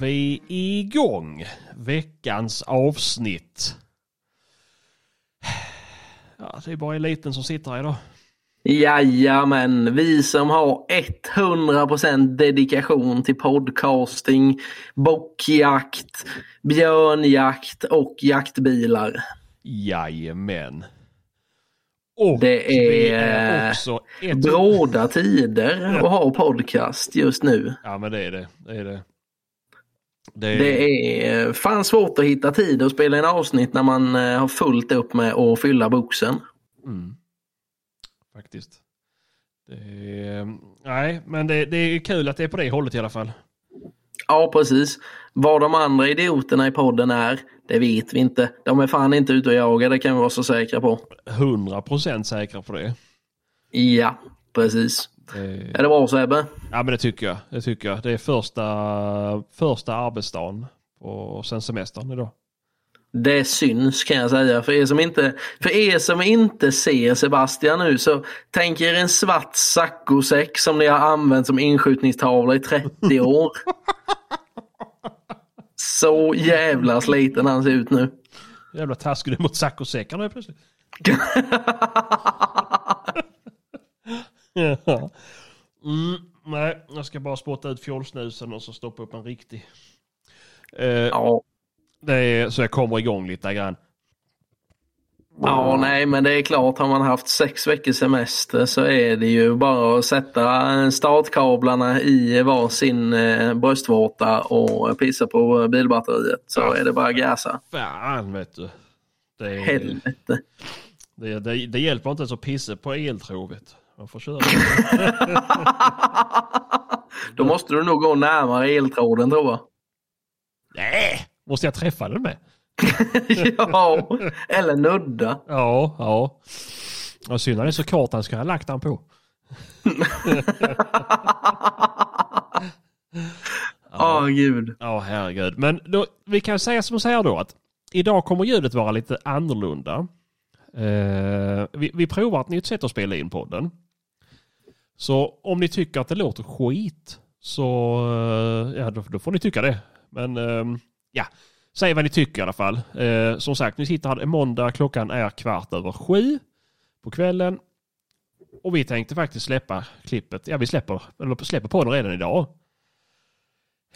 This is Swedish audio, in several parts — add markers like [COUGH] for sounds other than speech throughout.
Vi igång. Veckans avsnitt. Ja, det är bara eliten som sitter här idag. Jajamän, vi som har 100% dedikation till podcasting, bockjakt, björnjakt och jaktbilar. Jajamän. Och Det är också ett... Bråda tider att ha podcast just nu. Ja men det är det. Det är det. Det är... Det är fan svårt att hitta tid att spela en avsnitt när man eh, har fullt upp med att fylla boxen. Mm. Faktiskt. Är... Nej, men det, det är kul att det är på det hållet i alla fall. Ja, precis. Vad de andra idioterna i podden är, det vet vi inte. De är fan inte ute och jagar, det kan vi vara så säkra på. 100% säkra på det. Ja, precis. Det... Är det bra Sebbe? Ja men det tycker jag. Det tycker jag. Det är första, första arbetsdagen och sen semestern idag. Det syns kan jag säga. För er som inte, för er som inte ser Sebastian nu så tänk er en svart saccosäck som ni har använt som inskjutningstavla i 30 [LAUGHS] år. Så jävla sliten han ser ut nu. Jävla taskig mot saccosäckarna plötsligt. [LAUGHS] Mm, nej, jag ska bara spotta ut fjollsnusen och så stoppa upp en riktig. Eh, Ja, det är, så jag kommer igång lite grann. Ja, nej, men det är klart, har man haft sex veckors semester så är det ju bara att sätta startkablarna i varsin eh, bröstvårta och pissa på bilbatteriet. Så Ja. är det bara att gasa. Fan vet du. Det, är, Helvete. det, det, det hjälper inte ens att pissa på eltrovet. Man får köra. [LAUGHS] Då måste du nog gå närmare eltråden tror jag. Nej, måste jag träffa den med? [LAUGHS] ja, eller nudda. Ja, ja. Och synd han är så kort han ska ha lagt den på. [LAUGHS] Ja, gud. Ja, herregud. Men då, vi kan säga som så här då att idag kommer ljudet vara lite annorlunda. Eh, vi, vi provar ett nytt sätt att spela in podden. Så om ni tycker att det låter skit så eh, ja, då, då får ni tycka det. Men ehm, ja, säg vad ni tycker i alla fall. Eh, som sagt, ni sitter här måndag, klockan är kvart över sju på kvällen. Och vi tänkte faktiskt släppa klippet. Ja, vi släpper, eller släpper på den redan idag.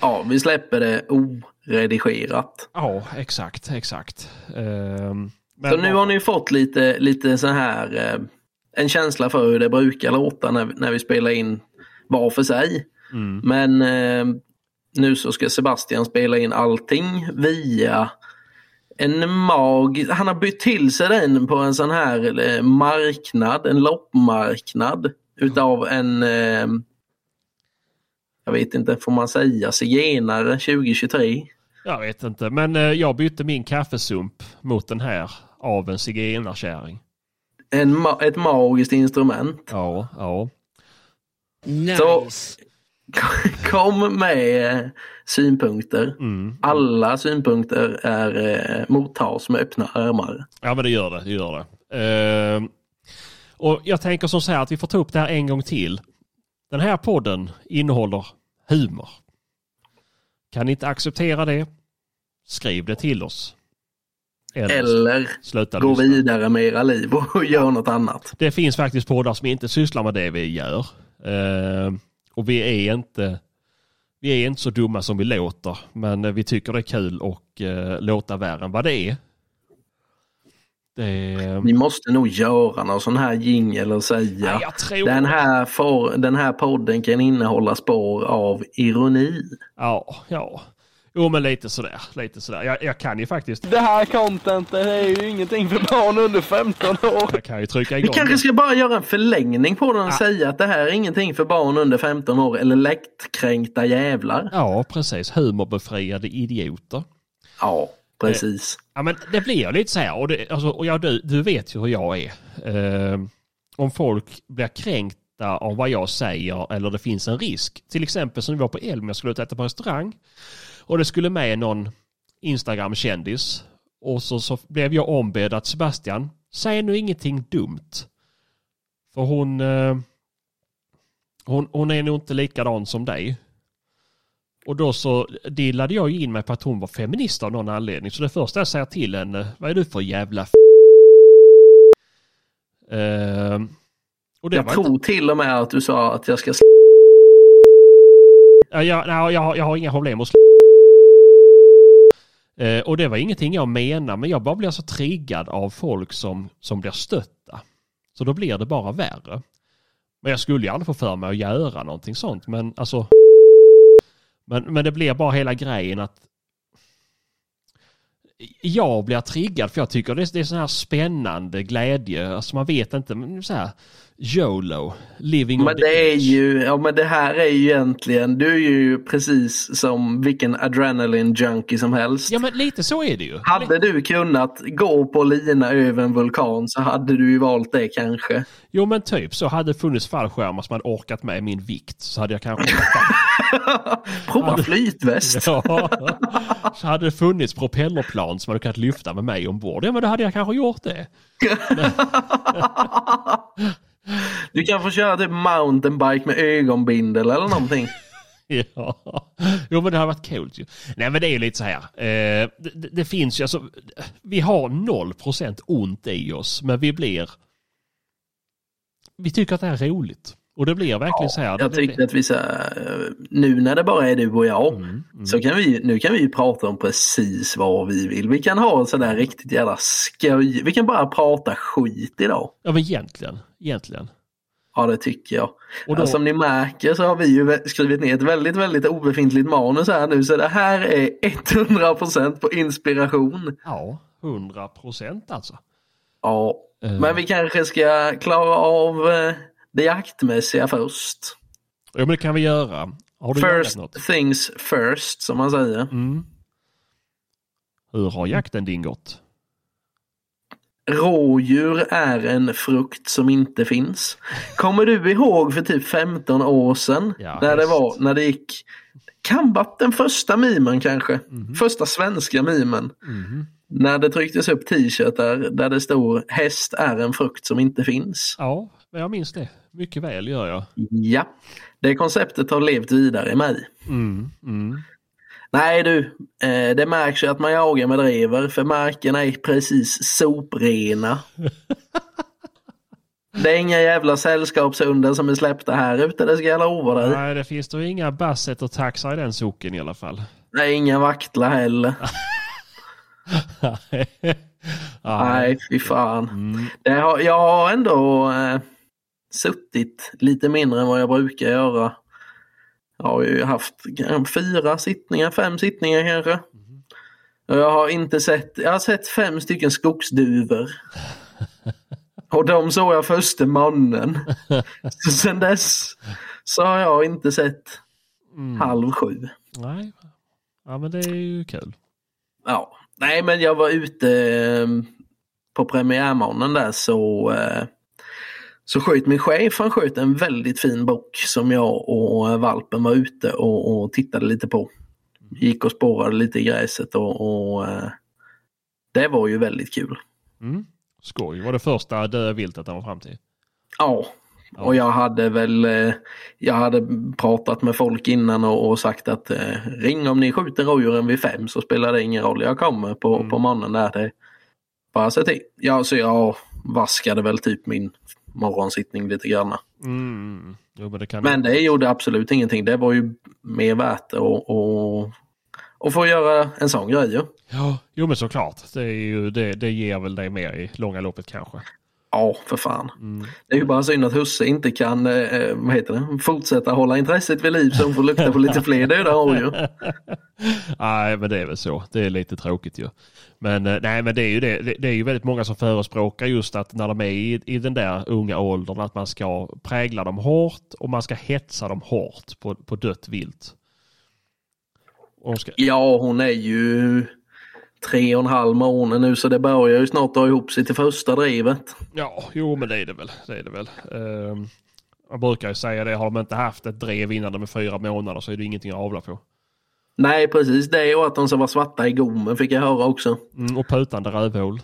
Ja, vi släpper det oredigerat. Ja, exakt, exakt. Ehm, men Så nu har ni fått lite, lite så här eh, en känsla för hur det brukar låta när, när vi spelar in var för sig. Mm. Men eh, nu så ska Sebastian spela in allting via en mag. Han har bytt till sig den på en sån här eh, marknad, en loppmarknad utav en eh, jag vet inte, får man säga zigenare 2023? Jag vet inte, men eh, jag bytte min kaffesump mot den här av en zigenarkärring. En, ma- ett magiskt instrument. Ja, ja. Så [LAUGHS] kom med synpunkter. Mm. Alla synpunkter är eh, mottas med öppna armar. Ja, men det gör det. det, gör det. Ehm, och jag tänker som så här att vi får ta upp det här en gång till. Den här podden innehåller humor. Kan ni inte acceptera det? Skriv det till oss. Eller, Eller sluta gå lyssna. vidare med era liv och [LAUGHS] gör något annat. Det finns faktiskt poddar som inte sysslar med det vi gör. Ehm, och vi är inte vi är inte så dumma som vi låter. Men eh, vi tycker det är kul och uh, låta värre än vad det är. Det. Vi måste nog göra någon sån här jingel och säga jag tror... den här, får, den här podden kan innehålla spår av ironi. Ja, ja. Jo men lite sådär. Lite sådär. Jag, jag kan ju faktiskt. Det här contentet är ju ingenting för barn under 15 år. Jag kan ju trycka Vi igång kanske det. ska bara göra en förlängning på den och säga att det här är ingenting för barn under 15 år eller lättkränkta jävlar. Ja, precis. Humorbefriade idioter. Ja, precis. Ja, men det blir ju lite så här. Och, det, alltså, och ja, du, du vet ju hur jag är. Eh, om folk blir kränkta av vad jag säger eller det finns en risk. Till exempel som vi var på Elm, jag skulle ut och äta på restaurang. Och det skulle med någon Instagram-kändis. Och så, så blev jag ombedd att Sebastian, säg nu ingenting dumt. För hon, eh, hon, hon är nog inte likadan som dig. Och då så dillade jag in mig på att hon var feminist av någon anledning. Så det första jag säger till henne, vad är du för jävla f- Ehm, och det Jag tror inte, till och med att du sa att jag ska jag, nej, jag, har- jag har inga problem att slå. Eh, och det var ingenting jag menar, men jag bara blir så triggad av folk som, som blir stötta. Så då blir det bara värre. Men jag skulle ju aldrig få för mig att göra någonting sånt, men alltså... Men, men det blir bara hela grejen att jag blir triggad för jag tycker det är, det är sån här spännande glädje. Alltså man vet inte, men så här YOLO, living Men det är ju, ja men det här är ju egentligen, du är ju precis som vilken adrenaline junkie som helst. Ja men lite så är det ju. Hade du kunnat gå på lina över en vulkan så hade du ju valt det kanske. Jo men typ så hade det funnits fallskärmar som hade orkat med min vikt så hade jag kanske... [LAUGHS] Prova flytväst. [LAUGHS] ja, så hade det funnits propellerplan som hade kunnat lyfta med mig ombord. Ja men då hade jag kanske gjort det. [LAUGHS] Du kan få köra typ mountainbike med ögonbindel eller någonting. [LAUGHS] Ja, jo men det har varit coolt ju. Nej men det är ju lite så här. Eh, det, det- finns ju alltså, vi har 0% ont i oss men vi blir, vi tycker att det är roligt. Och det blir verkligen så här. Jag tyckte blir, att vi så nu när det bara är du och jag mm, mm. så kan vi, nu kan vi ju prata om precis vad vi vill. Vi kan ha sådär riktigt jävla skoj. Vi kan bara prata skit idag. Ja men egentligen, egentligen. Ja det tycker jag. Och då, Ja, Som ni märker så har vi ju skrivit ner ett väldigt, väldigt obefintligt manus här nu. Så det här är 100% på inspiration. ja, 100% alltså. Ja, Eh, men vi kanske ska klara av eh, det jaktmässiga först. Ja men det kan vi göra. Har du First något? things first som man säger. Mm. Hur har jakten din gått? Rådjur är en frukt som inte finns. Kommer du ihåg för typ 15 år sedan Ja, när det var, när det gick kan vara den första mimen kanske. Mhm. Första svenska mimen. Mhm. När det trycktes upp t-shirtar där det stod häst är en frukt som inte finns. Ja, jag minns det. Mycket väl gör jag. Ja, det konceptet har levt vidare i mig. Mm. Mm. Nej du, eh, det märks ju att man jagar med drever för markerna är precis soprena. [LAUGHS] Det är inga jävla sällskapshundar som är släppta här ute, det ska jag lova dig. Nej, det finns då inga basset och taxar i den socken i alla fall. Är inga vaktlar heller. [LAUGHS] Nej, fy fan. Mm. Det har, jag har ändå eh, suttit lite mindre än vad jag brukar göra. Jag har ju haft fyra sittningar, fem sittningar kanske. Och jag har inte sett, jag har sett fem stycken skogsduvor. [LAUGHS] Och de såg jag första mannen. [LAUGHS] Så sen dess så har jag inte sett Mm. halv sju. Nej, ja men det är ju kul. Ja, nej men jag var ute eh, på premiärmorgonen där så eh, så sköt min chef, han sköt en väldigt fin bock som jag och valpen var ute och, och tittade lite på. Gick och spårade lite i gräset och, och eh, det var ju väldigt kul. Mm. Skoj. Var det första döda viltet han var fram till? Ja, och jag hade väl eh, jag hade pratat med folk innan och, och sagt att eh, ring om ni skjuter rådjuren vid fem så spelar det ingen roll. Jag kommer på, Mm. på morgonen där. Det, bara se till. Ja, så jag vaskade väl typ min morgonsittning lite grann. Mm. Jo, men det Men det gjorde absolut ingenting. Det var ju mer värt att och, och få göra en sån grej ju. Ja, jo men såklart. Det, är ju, det, det ger väl dig mer i långa loppet kanske. Ja, för fan. Mm. Det är ju bara synd att husse inte kan eh, vad heter det, fortsätta hålla intresset vid liv så hon får lukta på lite fler döda rådjur. [LAUGHS] Nej, men det är väl så. Det är lite tråkigt ju. Men eh, nej, men det är ju det. Det- är ju väldigt många som förespråkar just att när de är i, i den där unga åldern att man ska prägla dem hårt och man ska hetsa dem hårt på, på dött vilt. Ska, Ja, hon är ju tre och en halv månad nu så det börjar ju snart dra ihop sig till första drivet. ja, jo men det är det väl. Det är det väl. Ehm, man brukar ju säga det, har de inte haft ett drev innan de är fyra månader så är det ingenting att avla på. Nej, precis det och att de ska vara svarta i gommen fick jag höra också. Mm, och putande rövhål.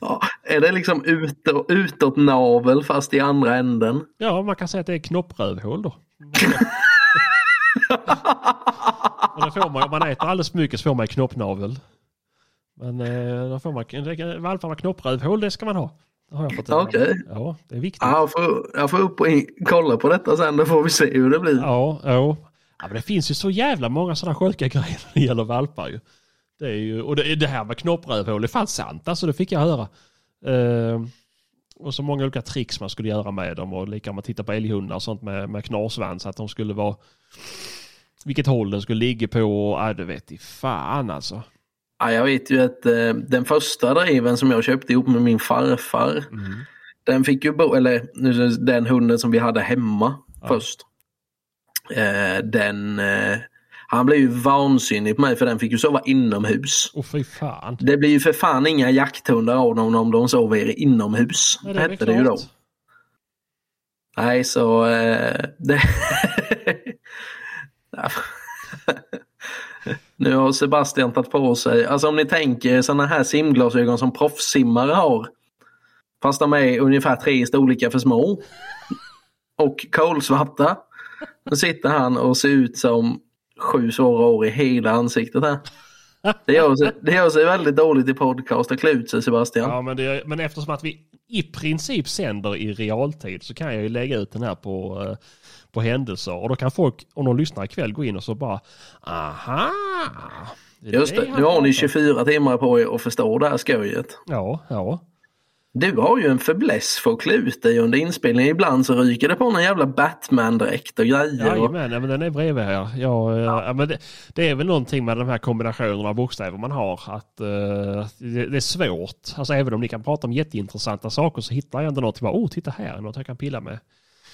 Ja, är det liksom utåt, utåt navel fast i andra änden? Ja, man kan säga att det är knopprövhål då. [LAUGHS] Och det får man, om man äter alldeles för mycket så får man knoppnavel. Men eh, då får man, valparna knopprövhål det ska man ha. Det har jag fått Okej. Ja, det är viktigt. Ja, jag, får, jag får upp och in, kolla på detta sen, då får vi se hur det blir. Ja, ja. ja men det finns ju så jävla många sådana sjuka [LAUGHS] grejer när det gäller valpar ju. Det är ju, och det, det här med knopprövhål, är fan sant alltså, det fick jag höra. Eh, och så många olika tricks man skulle göra med dem och lika man tittar på älghundar och sånt med, med knarsvans, att de skulle vara vilket håll den skulle ligga på ja, det vet i fan alltså. Ja, jag vet ju att eh, den första driven som jag köpte ihop med min farfar, Mm. den fick ju bo, eller den hunden som vi hade hemma Ja. först. Eh, den, eh, han blev ju vansinnig på mig för den fick ju sova inomhus. Åh fy fan. Det blir ju för fan inga jakthundar av dem om de sover inomhus. Ja, det hette det ju då. Nej, så... Eh, [LAUGHS] det... [LAUGHS] nu har Sebastian tagit på sig, alltså om ni tänker sådana här simglasögon som proffssimmare har. Fast de är ungefär tre storlekar för små. Och kolsvarta. Nu sitter han och ser ut som sju svåra år i hela ansiktet här. Det gör, sig, det gör sig väldigt dåligt i podcast att klä ut sig Sebastian. Ja, men, det, men eftersom att vi i princip sänder i realtid så kan jag ju lägga ut den här på, eh, på händelser. Och då kan folk, om de lyssnar ikväll, gå in och så bara aha. är Just det, nu har ni pratar om." 24 timmar på er att förstå det här skojet. Ja, ja. Du har ju en fäbless för att klä ut dig under inspelningen. Ibland så ryker det på någon jävla Batman-dräkt och grejer. Jajamän, ja, men den är bredvid här. Ja, eh, ja. men det, det är väl någonting med de här kombinationerna av bokstäver man har. Att eh, det, det är svårt. Alltså även om ni kan prata om jätteintressanta saker så hittar jag ändå något. Bara, oh, titta här, något jag kan pilla med.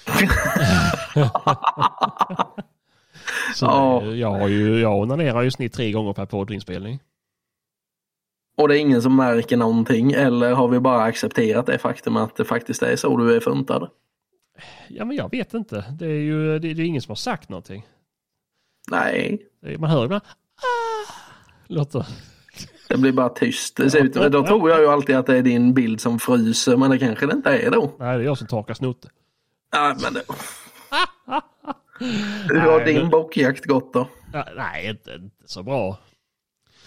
[LAUGHS] [LAUGHS] så Ja. jag, har ju, jag onanerar ju snitt tre gånger per poddinspelning. Och det är ingen som märker någonting. Eller har vi bara accepterat det faktum att det faktiskt är så du är funtad? Ja, men jag vet inte. Det är ju det, det är ingen som har sagt någonting. Nej, Man hör ibland ah, låter. det blir bara tyst. Ut, då tror jag ju alltid att det är din bild som fryser, men det kanske det inte är då. Nej, det är jag som torkar snotte. Ja, men det... [LAUGHS] Hur har Nej, din men- bockjakt gått då? Nej, inte, inte så bra.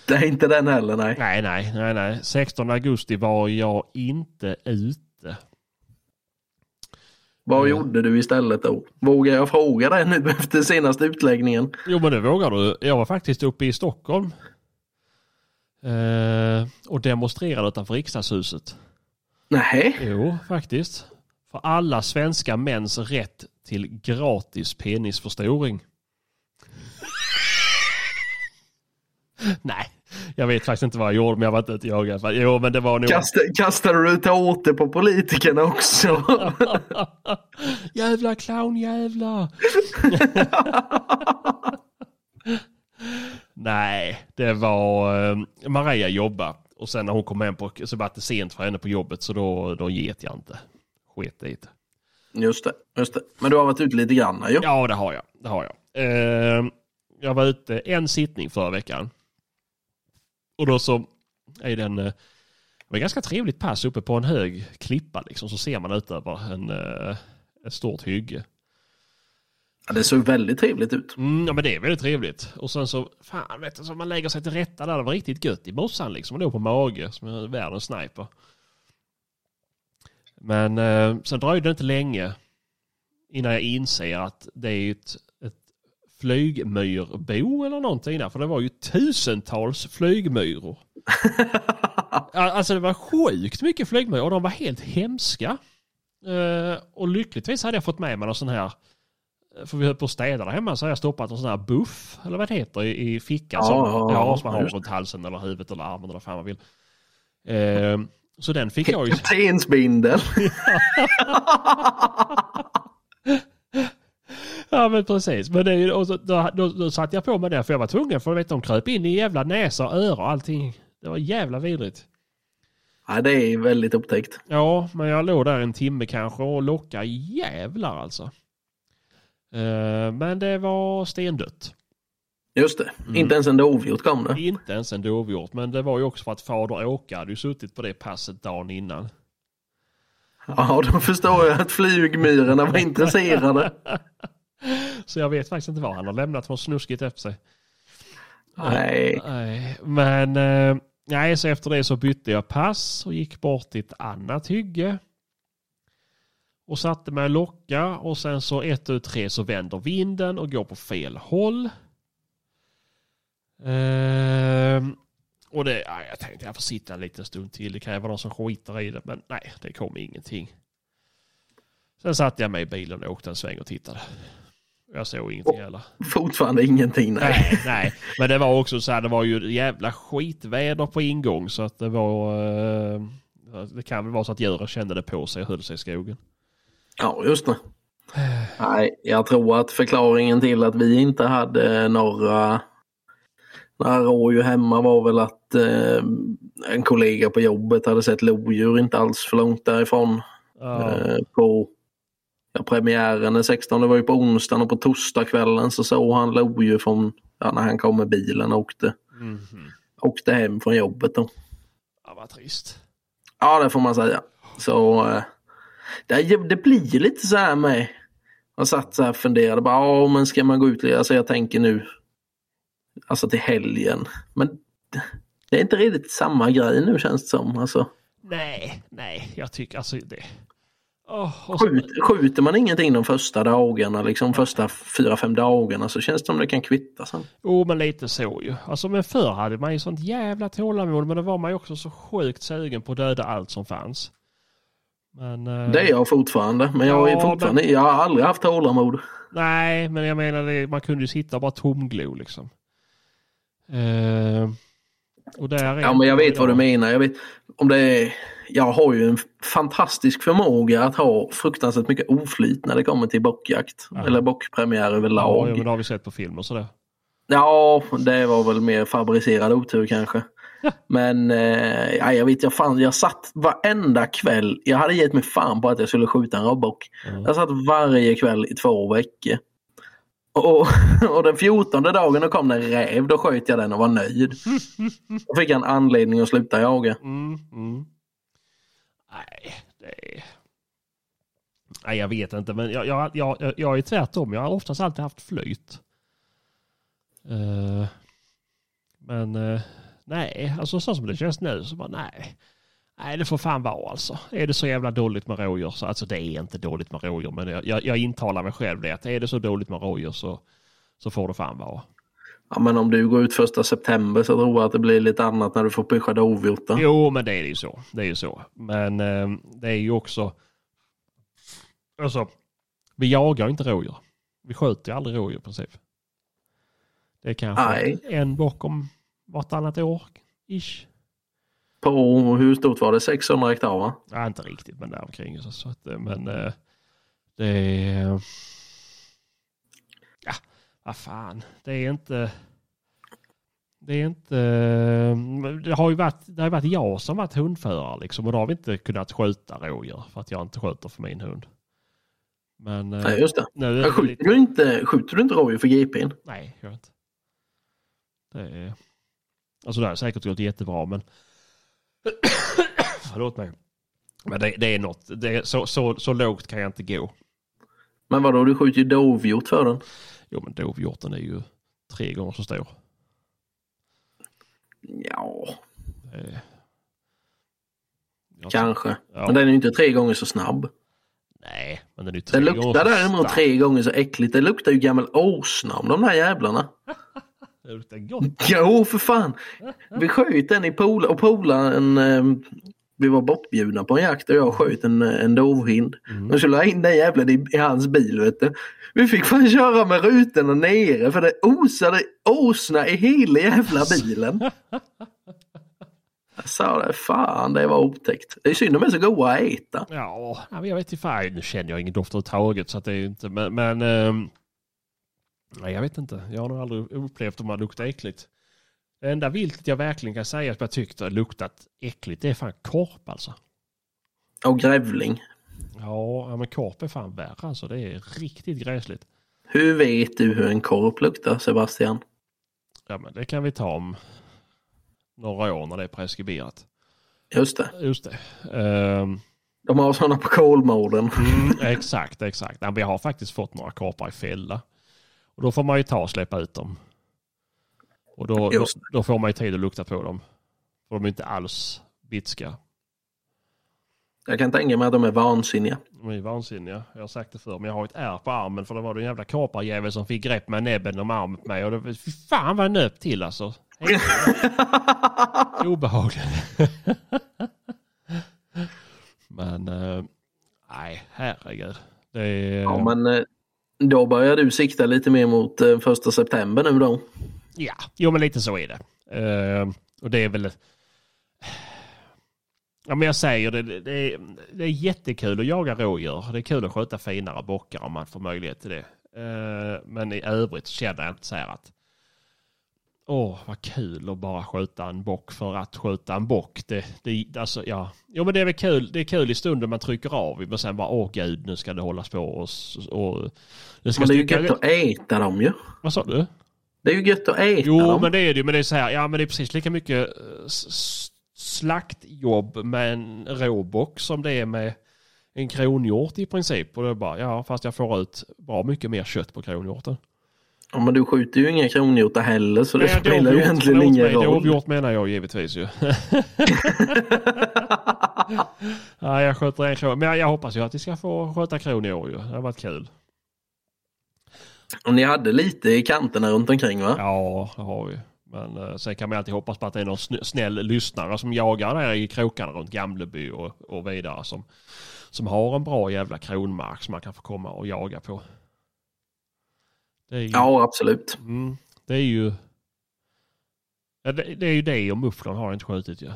Det är inte den heller, nej. Nej, nej, nej, nej. 16 augusti var jag inte ute. Vad Mm. gjorde du istället då? Vågar jag fråga dig nu [LAUGHS] efter senaste utläggningen? Jo, men det vågar du. Jag var faktiskt uppe i Stockholm. Eh, och demonstrerade utanför riksdagshuset. Nej, Jo, faktiskt. För alla svenska mäns rätt till gratis penisförstoring. Nej, jag vet faktiskt inte vad jag gjorde, men jag var inte ute och jagade. Jo, men det var nog... Kasta, kastade du tårtor på politikerna också? [LAUGHS] jävla clownjävlar! [LAUGHS] Nej, det var eh, Maria jobba och sen när hon kom hem på, så var det sent för henne på jobbet så då, då get jag inte. Sket i det. Just det, just det. Men du har varit ute lite grann ju. Ja, det har jag. Det har jag. Eh, jag var ute en sittning förra veckan. Och då så är det en, eh, det var ganska trevligt pass uppe på en hög klippa liksom. Så ser man ut över en, eh, ett stort hygge. Ja, Det såg väldigt trevligt ut. Mm, ja men det är väldigt trevligt. Och sen så, fan vet du, så man lägger sig till rätta där. Det var riktigt gött i morsan liksom. Och låg på mage som är världens sniper. Men eh, sen dröjde det inte länge innan jag inser att det är ett, ett flygmyrbo eller någonting där. För det var ju tusentals flygmyror. [LAUGHS] Alltså det var sjukt mycket flygmyror och de var helt hemska. Eh, och lyckligtvis hade jag fått med mig någon sån här för vi höll på att städa där hemma så har jag stoppat en sån här buff, eller vad det heter, i, i fickan. Ja, som, ja, som man har runt halsen eller huvudet eller armen eller vad fan man vill. Eh, så den fick jag ju... Kaptensbindel. [LAUGHS] Ja men precis. Men det och så, då, då, då satte jag på mig det för jag var tvungen för vet, de kröp in i jävla näsa och öra och allting. Det var jävla vidrigt. Ja, det är väldigt upptäckt. Ja, men jag låg där en timme kanske och lockade jävlar alltså. Eh, men det var stendött. Just det. Mm. Inte ens en dovhjort kom det. Inte ens en dovhjort, men det var ju också för att fader Åke hade ju suttit på det passet dagen innan. Ja, då förstår jag att flygmyrorna var intresserade. [LAUGHS] Så jag vet faktiskt inte vad han har lämnat för snuskigt efter sig. Nej. Nej, men eh, nej, så efter det så bytte jag pass och gick bort till ett annat hygge. Och satte mig och locka och sen så ett ut tre så vänder vinden och går på fel håll. Ehm, och det, ja, jag tänkte jag får sitta en liten stund till. Det kan ju vara någon som skiter i det. Men nej, det kom ingenting. Sen satte jag mig i bilen och åkte en sväng och tittade. Jag såg ingenting heller. Fortfarande ingenting. Nej. Nej, nej. Men det var också så här, det var ju jävla skitväder på ingång så att det var... Eh, det kan väl vara så att djuren kände det på sig och höll sig i skogen. Ja, just det. Nej, jag tror att förklaringen till att vi inte hade några, några rådjur hemma var väl att eh, en kollega på jobbet hade sett lodjur inte alls för långt därifrån. Ja, Eh, på ja, premiären den 16, det var ju på onsdagen och på torsdagskvällen så såg han lodjur från, ja, när han kom med bilen och åkte, mhm. åkte hem från jobbet då. ja vad trist. Ja, det får man säga. Så eh, det, det blir lite så här med. Jag satt så här och funderade bara, men ska man gå ut? Alltså jag tänker nu, alltså till helgen. Men det är inte riktigt samma grej nu känns det som. Alltså, Nej, nej, jag tycker alltså det... Åh, och så, skjut, skjuter man ingenting de första dagarna, liksom första fyra, fem dagarna så känns det som det kan kvitta sen. Jo, men lite så ju. Alltså, men förr hade man ju sånt jävla tålamod, men då var man ju också så sjukt sugen på att döda allt som fanns. Men... eh, Det är jag fortfarande, men jag, är Ja, fortfarande, jag har aldrig haft tålamod. Nej, men jag menar man kunde ju sitta och bara tomglo liksom. Eh, och där är Ja, men jag vet vad du menar. Jag, vet, om det är, jag har ju en fantastisk förmåga att ha fruktansvärt mycket oflyt när det kommer till bockjakt. Ja. Eller bockpremiär Ja, överlag. ja, men det har vi sett på film och sådär. Ja, det var väl mer fabricerad otur kanske. Men eh, ja, jag vet jag fan, jag satt varenda kväll. Jag hade gett mig fan på att jag skulle skjuta en råbock. Mm. Jag satt varje kväll i två veckor. Och, [LAUGHS] och den fjortonde dagen då kom det en räv, då sköt jag den och var nöjd. Då fick jag en anledning att sluta jaga. Mm, mm. Nej, det är... Nej, jag vet inte, men jag, jag, jag, jag är tvärtom. Jag har oftast alltid haft flyt. Uh, men uh, nej, alltså så som det känns nu så bara nej. Nej, det får fan vara alltså. Är det så jävla dåligt med rådjur så, alltså det är inte dåligt med rådjur, men jag, jag, jag intalar mig själv det att är det så dåligt med rådjur så, så får det fan vara. Ja, men om du går ut första september så tror jag att det blir lite annat när du får pusha dovhjortar. Jo, men det är ju så. Det är ju så. Men eh, det är ju också... Alltså, vi jagar inte rådjur. Vi skjuter ju aldrig rådjur i princip. Det är kanske Nej. en bock om vartannat år. Ish. På hur stort var det? 600 hektar va? Ja, inte riktigt, men däromkring. Så, så att, eh, men eh, det är... Ja, vad fan. Det är inte... Det är inte... Det har ju varit, det har varit jag som varit hundförare liksom och då har vi inte kunnat skjuta rådjur för att jag inte skjuter för min hund. Men eh, Nej, just det. nu skjuter, lite... du inte, skjuter du inte rådjur för GPn? Nej, jag inte. Det är... Alltså det har säkert gått jättebra men... [COUGHS] Förlåt mig. Men det, det är något. Det är, så, så, så lågt kan jag inte gå. Men vadå, du skjuter ju dovhjort för den? Jo men dovhjorten är ju tre gånger så stor. Ja. Jag- kanske. Ja. Men den är ju inte tre gånger så snabb. Nej, men den är ju tre Den gånger luktar så däremot stark. tre gånger så äckligt. Det luktar ju gammal åsna om de där jävlarna. [LAUGHS] Det luktar gott. [LAUGHS] Jo, för fan. Vi sköt den i pool och polaren, eh, vi var bortbjudna på en jakt och jag sköt en, en dovhind. Mm. Och så la jag in den jävlen i, i hans bil vet du. Vi fick fan köra med rutorna nere för det osade åsna i hela jävla bilen. Jag sa det, fan det var otäckt. Det är synd de är så goda att äta. Ja, jag vet inte fan. Nu känner jag ingen doft överhuvudtaget så att det är inte. Men, men ehm, nej, jag vet inte. Jag har nog aldrig upplevt om man luktar äckligt. Det enda viltet jag verkligen kan säga att jag tyckte luktat äckligt det är fan korp alltså. Och grävling. Ja, ja, men korp är fan värre alltså. Det är riktigt gräsligt. Hur vet du hur en korp luktar Sebastian? Ja, men det kan vi ta om några år när det är preskriberat. Just det. Just det. Ehm, De har sådana på Kolmården. Mm, [LAUGHS] exakt, exakt. Nej, vi har faktiskt fått några karpar i fälla. Och då får man ju ta och släppa ut dem. Och då, då, då får man ju tid att lukta på dem. För de är inte alls bitska. Jag kan tänka mig att de är vansinniga. De är vansinniga. Jag har sagt det förr, men jag har ett ärr på armen för det var det en jävla kaparjävel som fick grepp med näbben om armen på mig. Och det, fy fan vad jag nöp till alltså. [LAUGHS] Obehagligt. [LAUGHS] men, eh, nej herregud. Det är, Ja, men eh, då börjar du sikta lite mer mot eh, första september nu då. Ja, jo men lite så är det. Uh, och det är väl... Ja men jag säger det, det, det, är, det är jättekul att jaga rådjur. Det är kul att skjuta finare bockar om man får möjlighet till det. Uh, men i övrigt känner jag inte så här att Åh, vad kul att bara skjuta en bock för att skjuta en bock. Det, det, alltså, ja. Jo, men det är väl kul. Det är kul i stunden man trycker av. Men sen bara, åh gud, nu ska det hållas på. Och, och, det ska Men det är ju gött att äta dem ju. Vad sa du? Det är ju gött att äta Jo, dem. men det är det ju. Men det är så här, ja men det är precis lika mycket eh, slaktjobb med en råbock som det är med en kronhjort i princip. Och det är bara, ja fast jag får ut bra mycket mer kött på kronhjorten. Ja, men du skjuter ju inga kronhjortar heller så det Nej, spelar ju egentligen ingen roll. Dovhjort menar jag givetvis ju. [LAUGHS] ja, jag sköter en kron. Men jag, jag hoppas ju att vi ska få sköta kron i år ju. Det har varit kul. Och ni hade lite i kanterna runt omkring va? Ja, det har vi. Men eh, sen kan man alltid hoppas på att det är någon sn- snäll lyssnare som jagar där i krokarna runt Gamleby och, och vidare. Som, som har en bra jävla kronmark som man kan få komma och jaga på. Ju, Ja, absolut. mm, det, är ju ja, det, det är ju det och mufflon har inte skjutit ju.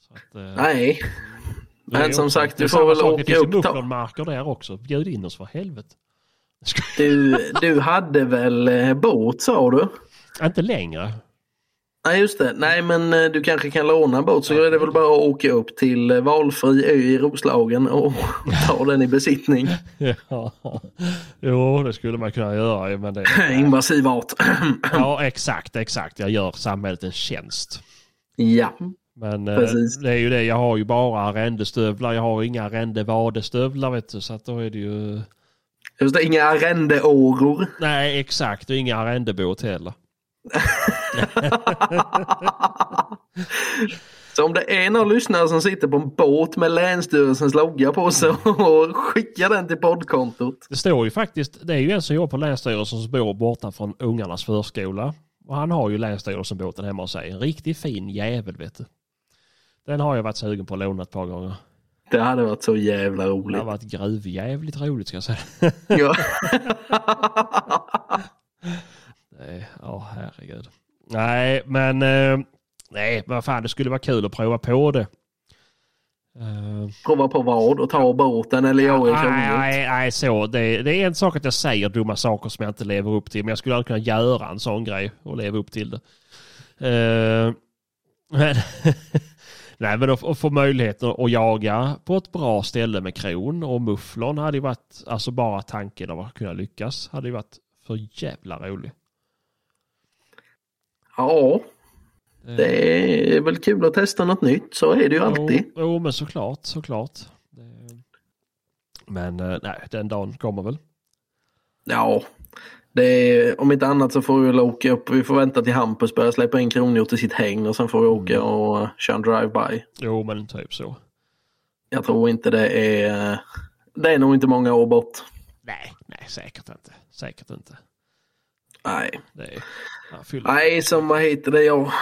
Så att, eh, Nej, men som också- sagt, du får väl åka Det finns upp mufflonmarker där också. Bjud in oss för helvete. du, du hade väl eh, båt sa du? Inte längre. Nej just det. Nej men eh, du kanske kan låna en båt så är det väl bara att åka upp till eh, valfri ö i Roslagen och [LAUGHS] ta den i besittning. [LAUGHS] Ja, jo det skulle man kunna göra. Men det, [LAUGHS] Invasiv art. [CLEARS THROAT] ja exakt, exakt. Jag gör samhället en tjänst. ja. Men eh, Precis. det är ju det, jag har ju bara arrendestövlar. Jag har inga arrendevadestövlar vet du. Så att då är det ju... Just det, inga arrendeåror. Nej exakt, och inga arrendebåt heller. [LAUGHS] Så om det är någon lyssnare som sitter på en båt med Länsstyrelsens logga på så [LAUGHS] skicka den till poddkontot. Det står ju faktiskt, det är ju en som jobbar på Länsstyrelsen som bor borta från ungarnas förskola. Och han har ju Länsstyrelsen-båten hemma hos sig. En riktigt fin jävel vet du. Den har jag varit sugen på att låna ett par gånger. Det hade varit så jävla Det roligt. har varit gruvjävligt roligt ska jag säga. Ja. [LAUGHS] Ja, herregud. Nej, men eh, nej, vad fan, det skulle vara kul att prova på det. Eh, Prova på vad och ta båten eller jag i nej, nej, nej, så. Det, det är en sak att jag säger dumma saker som jag inte lever upp till, men jag skulle aldrig kunna göra en sån grej och leva upp till det. Eh, men [LAUGHS] Nej, men att, att få möjligheten att jaga på ett bra ställe med kron och mufflon hade ju varit, alltså bara tanken av att kunna lyckas, hade ju varit för jävla rolig. Ja, det är väl kul att testa något nytt. Så är det ju alltid. Jo, jo men såklart, såklart. Men eh, nej, den dagen kommer väl. Ja, är, om inte annat så får vi väl åka upp. Vi får vänta till Hampus börjar släppa in kronhjort i sitt hägn och sen får vi åka och köra en drive-by. Jo, men typ så. Jag tror inte det är... Det är nog inte många år bort. Nej, nej, säkert inte. Säkert inte. Nej, Det är... Ja. Nej som vad heter det jag...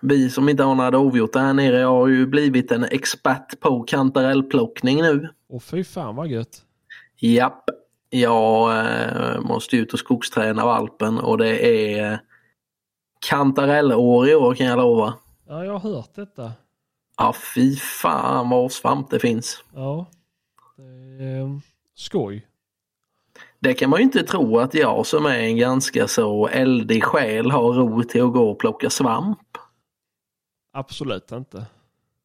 Vi som inte har några dovhjort där nere jag har ju blivit en expert på kantarellplockning nu. Och fy fan vad gött. Japp. Jag eh, måste ut och skogsträna valpen och det är kantarellår i år kan jag lova. Ja, jag har hört detta. Ja fy fan vad svamp det finns. Ja. Det är eh, skoj. Det kan man ju inte tro att jag som är en ganska så eldig själ har ro till att gå och plocka svamp. Absolut inte.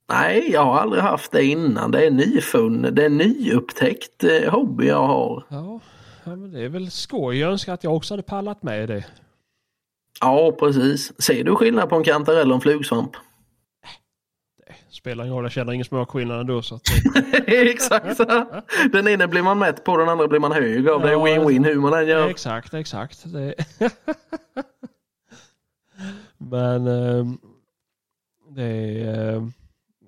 Nej, jag har aldrig haft det innan. Det är nyfunnet, det är nyupptäckt eh, hobby jag har. Ja, ja, men det är väl skoj. Jag önskar att jag också hade pallat med det. Ja, precis. Ser du skillnad på en kantarell och en flugsvamp? Spelar ingen roll, jag känner ingen smakskillnad ändå. Så att, [LAUGHS] Exakt. Den ene blir man mätt på, den andra blir man hög av. Det är Ja, win-win hur man än gör. Exakt, exakt. [LAUGHS] Men ehm, det är... ehm,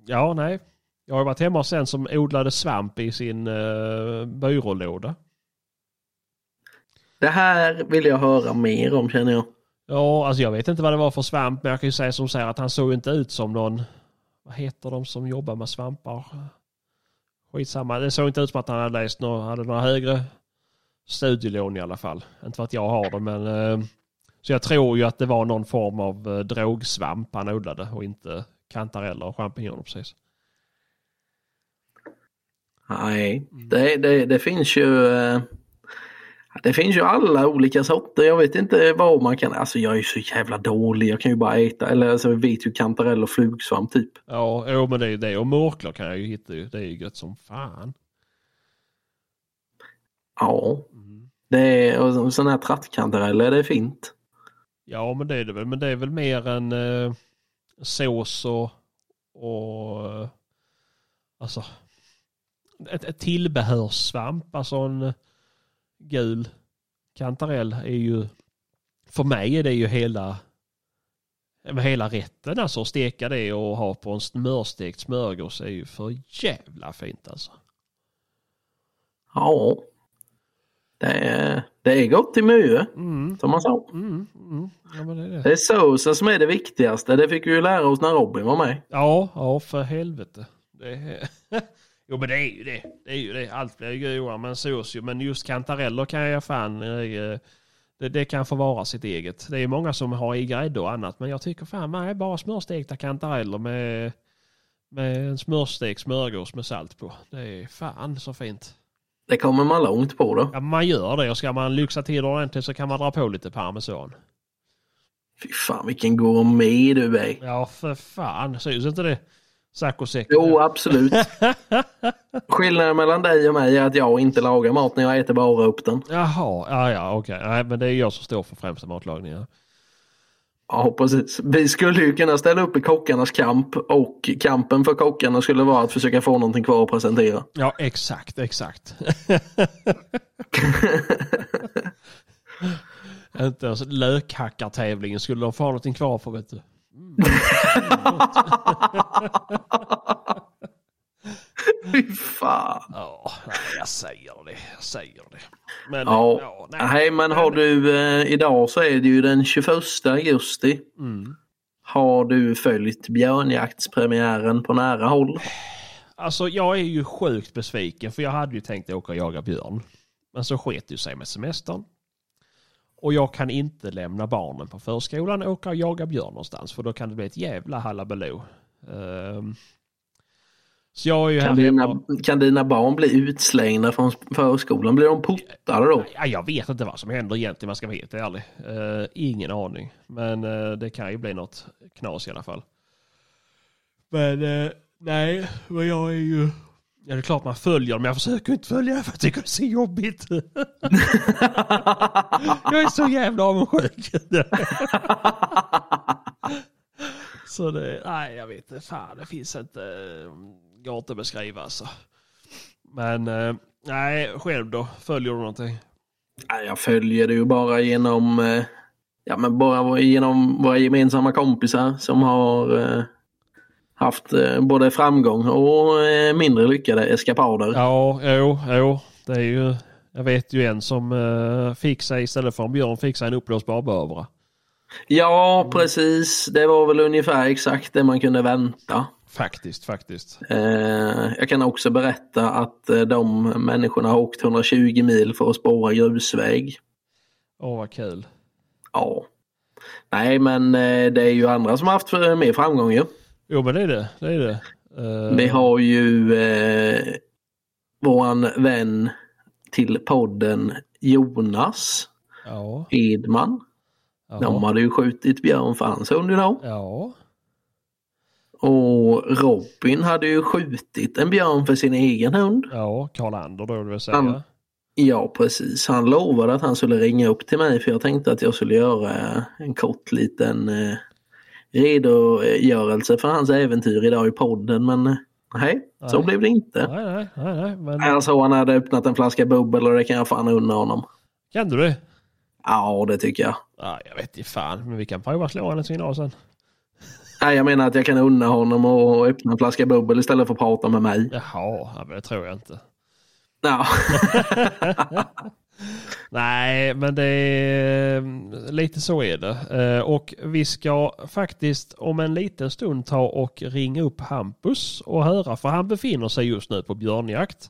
Ja, nej. Jag har varit hemma hos en som odlade svamp i sin uh, byrålåda. Det här vill jag höra mer om känner jag. Ja, alltså jag vet inte vad det var för svamp, men jag kan ju säga som säger att han såg inte ut som någon... Vad heter de som jobbar med svampar? Skitsamma. Det såg inte ut som att han hade läst några, hade några högre studielån i alla fall. Inte för att jag har det, men... eh, Så jag tror ju att det var någon form av eh, drogsvamp han odlade och inte kantareller och champinjoner precis. Nej, det, det, det finns ju eh, det finns ju alla olika sorter. Jag vet inte vad man kan. Alltså jag är ju så jävla dålig. Jag kan ju bara äta. Eller alltså jag vet ju kantarell och flugsvamp typ. Ja, jo, men det är ju det. Och mörklar kan jag ju hitta ju. Det är ju gött som fan. Ja. Det är, och sådana här trattkantareller, det är fint. Ja, men det är det väl. Men det är väl mer en eh, sås och, och eh, alltså ett, ett tillbehörssvamp. Alltså en gul kantarell är ju för mig är det ju hela hela rätten alltså. Steka det och ha på en smörstekt smörgås är ju för jävla fint alltså. Ja. Det är, det är gott i mycket, Mm, som man sa. mm, mm. Ja, det är det. Det är såsen som är det viktigaste. Det fick vi ju lära oss när Robin var med. Ja, ja för helvete. Det är... [LAUGHS] jo men det är ju det. Det är ju det. Allt blir ju godare med en sås ju. Men just kantareller kan jag fan... eh, Det, det kan få vara sitt eget. Det är många som har i grädde och annat. Men jag tycker fan, nej, bara smörstekta kantareller med, med en smörstekt smörgås med salt på. Det är fan så fint. Det kommer man långt på då. Ja, man gör det och ska man lyxa till ordentligt så kan man dra på lite parmesan. Fy fan vilken gourmet du är. Ja, för fan. Syns inte det? Saccosäck. Jo, absolut. [LAUGHS] Skillnaden mellan dig och mig är att jag inte lagar mat när jag äter bara upp den. Jaha, ja, ja okej. Nej, men det är jag som står för främsta matlagningen. Ja, precis. Vi skulle ju kunna ställa upp i kockarnas kamp och kampen för kockarna skulle vara att försöka få någonting kvar att presentera. Ja, exakt, exakt. [LAUGHS] [LAUGHS] Inte ens lökhackartävlingen skulle de få ha någonting kvar för vet du. [LAUGHS] Fy fan. Ja, jag säger det. Jag säger det. Men, Ja, nej. nej men har du, eh, idag så är det ju den 21 augusti. Mm. Har du följt björnjaktspremiären på nära håll? Alltså jag är ju sjukt besviken för jag hade ju tänkt åka och jaga björn. Men så sket ju sig med semestern. Och jag kan inte lämna barnen på förskolan och åka och jaga björn någonstans för då kan det bli ett jävla halabaloo. Ehm, så jag är ju Kan dina, kan dina barn bli utslängda från förskolan? Blir de portade då? Ja, jag vet inte vad som händer egentligen jag ska vara helt ärlig. Eh, ingen aning. Men eh, det kan ju bli något knas i alla fall. Men eh, nej, men jag är ju... Ja, det är klart man följer men jag försöker inte följa för jag tycker det är så jobbigt. [LAUGHS] jag är så jävla avundsjuk. så det, nej jag vet inte, fan det finns inte, eh, går inte att beskriva alltså. Men eh, nej, själv då, följer du någonting? Nej, Jag följer det ju bara genom, eh, ja, men bara genom våra gemensamma kompisar som har haft eh, både framgång och eh, mindre lyckade eskapader. Ja, jo, jo. Det är ju, jag vet ju en som uh, fick sig, istället för en björn, fick sig en uppblåsbar bövra. Ja, precis. Det var väl ungefär exakt det man kunde vänta. Faktiskt, faktiskt. Eh, jag kan också berätta att eh, de människorna har åkt 120 mil för att spåra grusväg. Åh, vad kul. Ja. Nej, men eh, det är ju andra som har haft eh, mer framgång ju. Jo, men det är det. Det är det. Eh, Vi har ju eh, våran vän till podden Jonas Ja. Edman. De Ja. hade ju skjutit björn för hans hund idag. ja. Och Robin hade ju skjutit en björn för sin egen hund. Ja, Karl-Ander då, vill säga. Han- Ja precis, han lovade att han skulle ringa upp till mig för jag tänkte att jag skulle göra en kort liten eh, redogörelse för hans äventyr idag i podden men eh, nej, så Nej. blev det inte. Nej, nej, nej. Men Jag såg han hade öppnat en flaska bubbel och det kan jag fan unna honom. kan du det? Ja, det tycker jag. Ja, jag vet inte fan, men vi kan prova slå en signal sen. Nej, jag menar att jag kan unna honom och öppna en flaska bubbel istället för att prata med mig. Jaha, ja, men det tror jag inte. Ja. [LAUGHS] [LAUGHS] Nej, men det är mm, lite så är det. Eh, och vi ska faktiskt om en liten stund ta och ringa upp Hampus och höra, för han befinner sig just nu på björnjakt.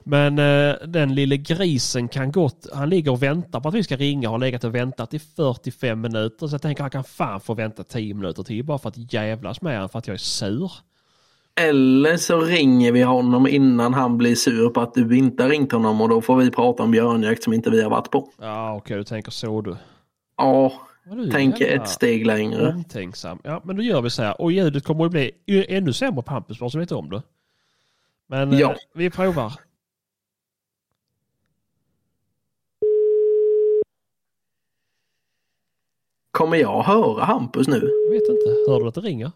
Men eh, den lille grisen kan gott, han ligger och väntar på att vi ska ringa, har legat och väntat i 45 minuter. Så jag tänker han kan fan få vänta 10 minuter till bara för att jävlas med honom för att jag är sur. Eller så ringer vi honom innan han blir sur på att du inte har ringt honom och då får vi prata om björnjakt som inte vi har varit på. Ja, okej, du tänker så du. Ja, tänker ett steg längre. Omtänksam. Ja, men då gör vi så här. Och ljudet kommer att bli ännu sämre på Hampus, bara så vet om det. Men Ja. eh, vi provar. Kommer jag höra Hampus nu? Jag vet inte. Hör du att det ringer?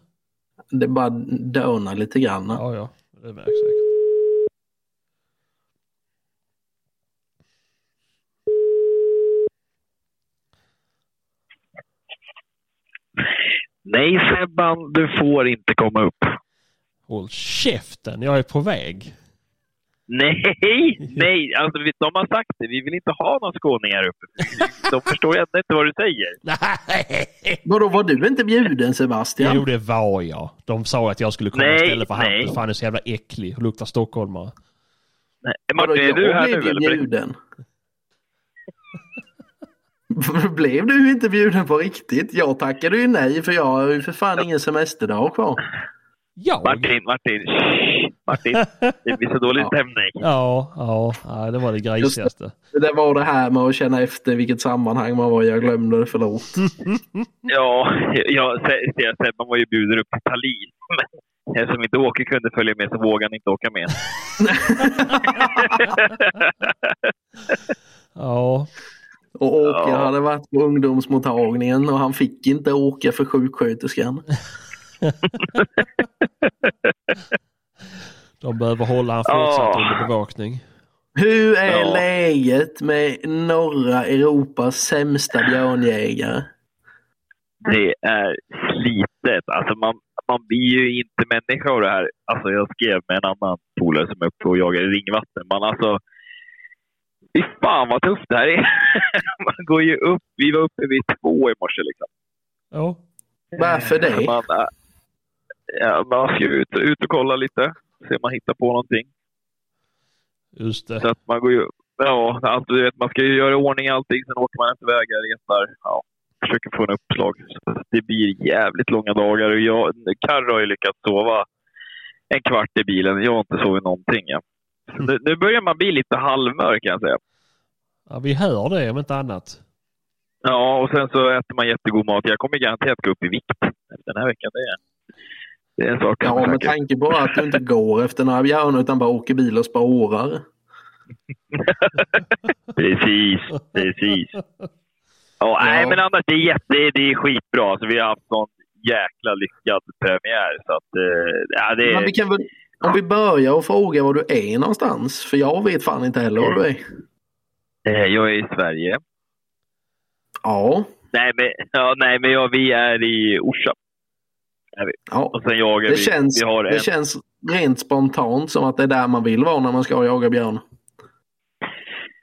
Det bara dönar lite grann. Ja, ja. Det märks säkert. Nej Sebban, du får inte komma upp. Håll käften, jag är på väg. Nej, [LAUGHS] nej, alltså vi- de har sagt det. Vi vill inte ha någon skåning här uppe. De förstår ändå inte vad du säger. [LAUGHS] Nej! Vadå, var du inte bjuden Sebastian? Jo, det var jag. De sa att jag skulle komma Nej, istället för nej. Hampus. För han är så jävla äcklig och luktar stockholmare. Nej, Vadå, Martin, är du här blev nu eller? bjuden. [LAUGHS] blev du inte bjuden på riktigt? Jag tackade ju nej för jag har ju för fan ingen semesterdag kvar. Jag? Martin, Martin, Martin. Det blir så dålig Ja. stämning. Ja, ja, ja, det var det grisigaste. Det var det här med att känna efter vilket sammanhang man var. Jag glömde det, förlåt. [LAUGHS] Ja, jag, jag, Sebban var ju bjuden upp till Tallinn. Men eftersom inte Åke kunde följa med så vågade han inte åka med. [LAUGHS] Ja, Och Åke Ja. hade varit på ungdomsmottagningen och han fick inte åka för sjuksköterskan. [LAUGHS] de behöver hålla han fortsatt Ja. under bevakning. Hur är Ja. läget med norra Europas sämsta björnjägare? Det är slitet. Alltså man, man blir ju inte människa av det här. Alltså jag skrev med en annan polare som är uppe och jagar i ringvatten. Man alltså... Fy fan vad tufft det här är. [LAUGHS] man går ju upp. Vi var uppe vid två i morse liksom. Ja, Varför det? Man, äh, ja, man ska ju ut, ut och kolla lite. Se om man hittar på någonting. just det. Så att man går ju... Ja, allt, du vet, man ska ju göra i ordning allting. Sen åker man efter vägar, letar. Ja, försöker få en uppslag. Så det blir jävligt långa dagar. Och jag, Karro har ju lyckats sova en kvart i bilen. Jag har inte sovit någonting. Ja. Så nu, nu börjar man bli lite halvmörk kan jag säga. Ja, vi hör det om inte annat. Ja, och sen så äter man jättegod mat. Jag kommer garanterat gå upp i vikt den här veckan. Det är, det är en sak Ja, är med tanke på att du inte går efter några björnar utan bara åker bil och spårar. [LAUGHS] Precis, precis. Ja, nej, men annars det är, jätte, det är skitbra. Alltså, vi har haft sån jäkla lyckad premiär. Så att, eh, ja, det, Men vi kan väl, om vi börjar och fråga var du är någonstans. För jag vet fan inte heller var du är. eh, jag är i Sverige. Ja, Nej, men, ja, nej, men ja, vi är i Orsa. Ja. Och sen jagar Det vi. känns, vi har en, det känns rent spontant som att det är där man vill vara när man ska jaga björn.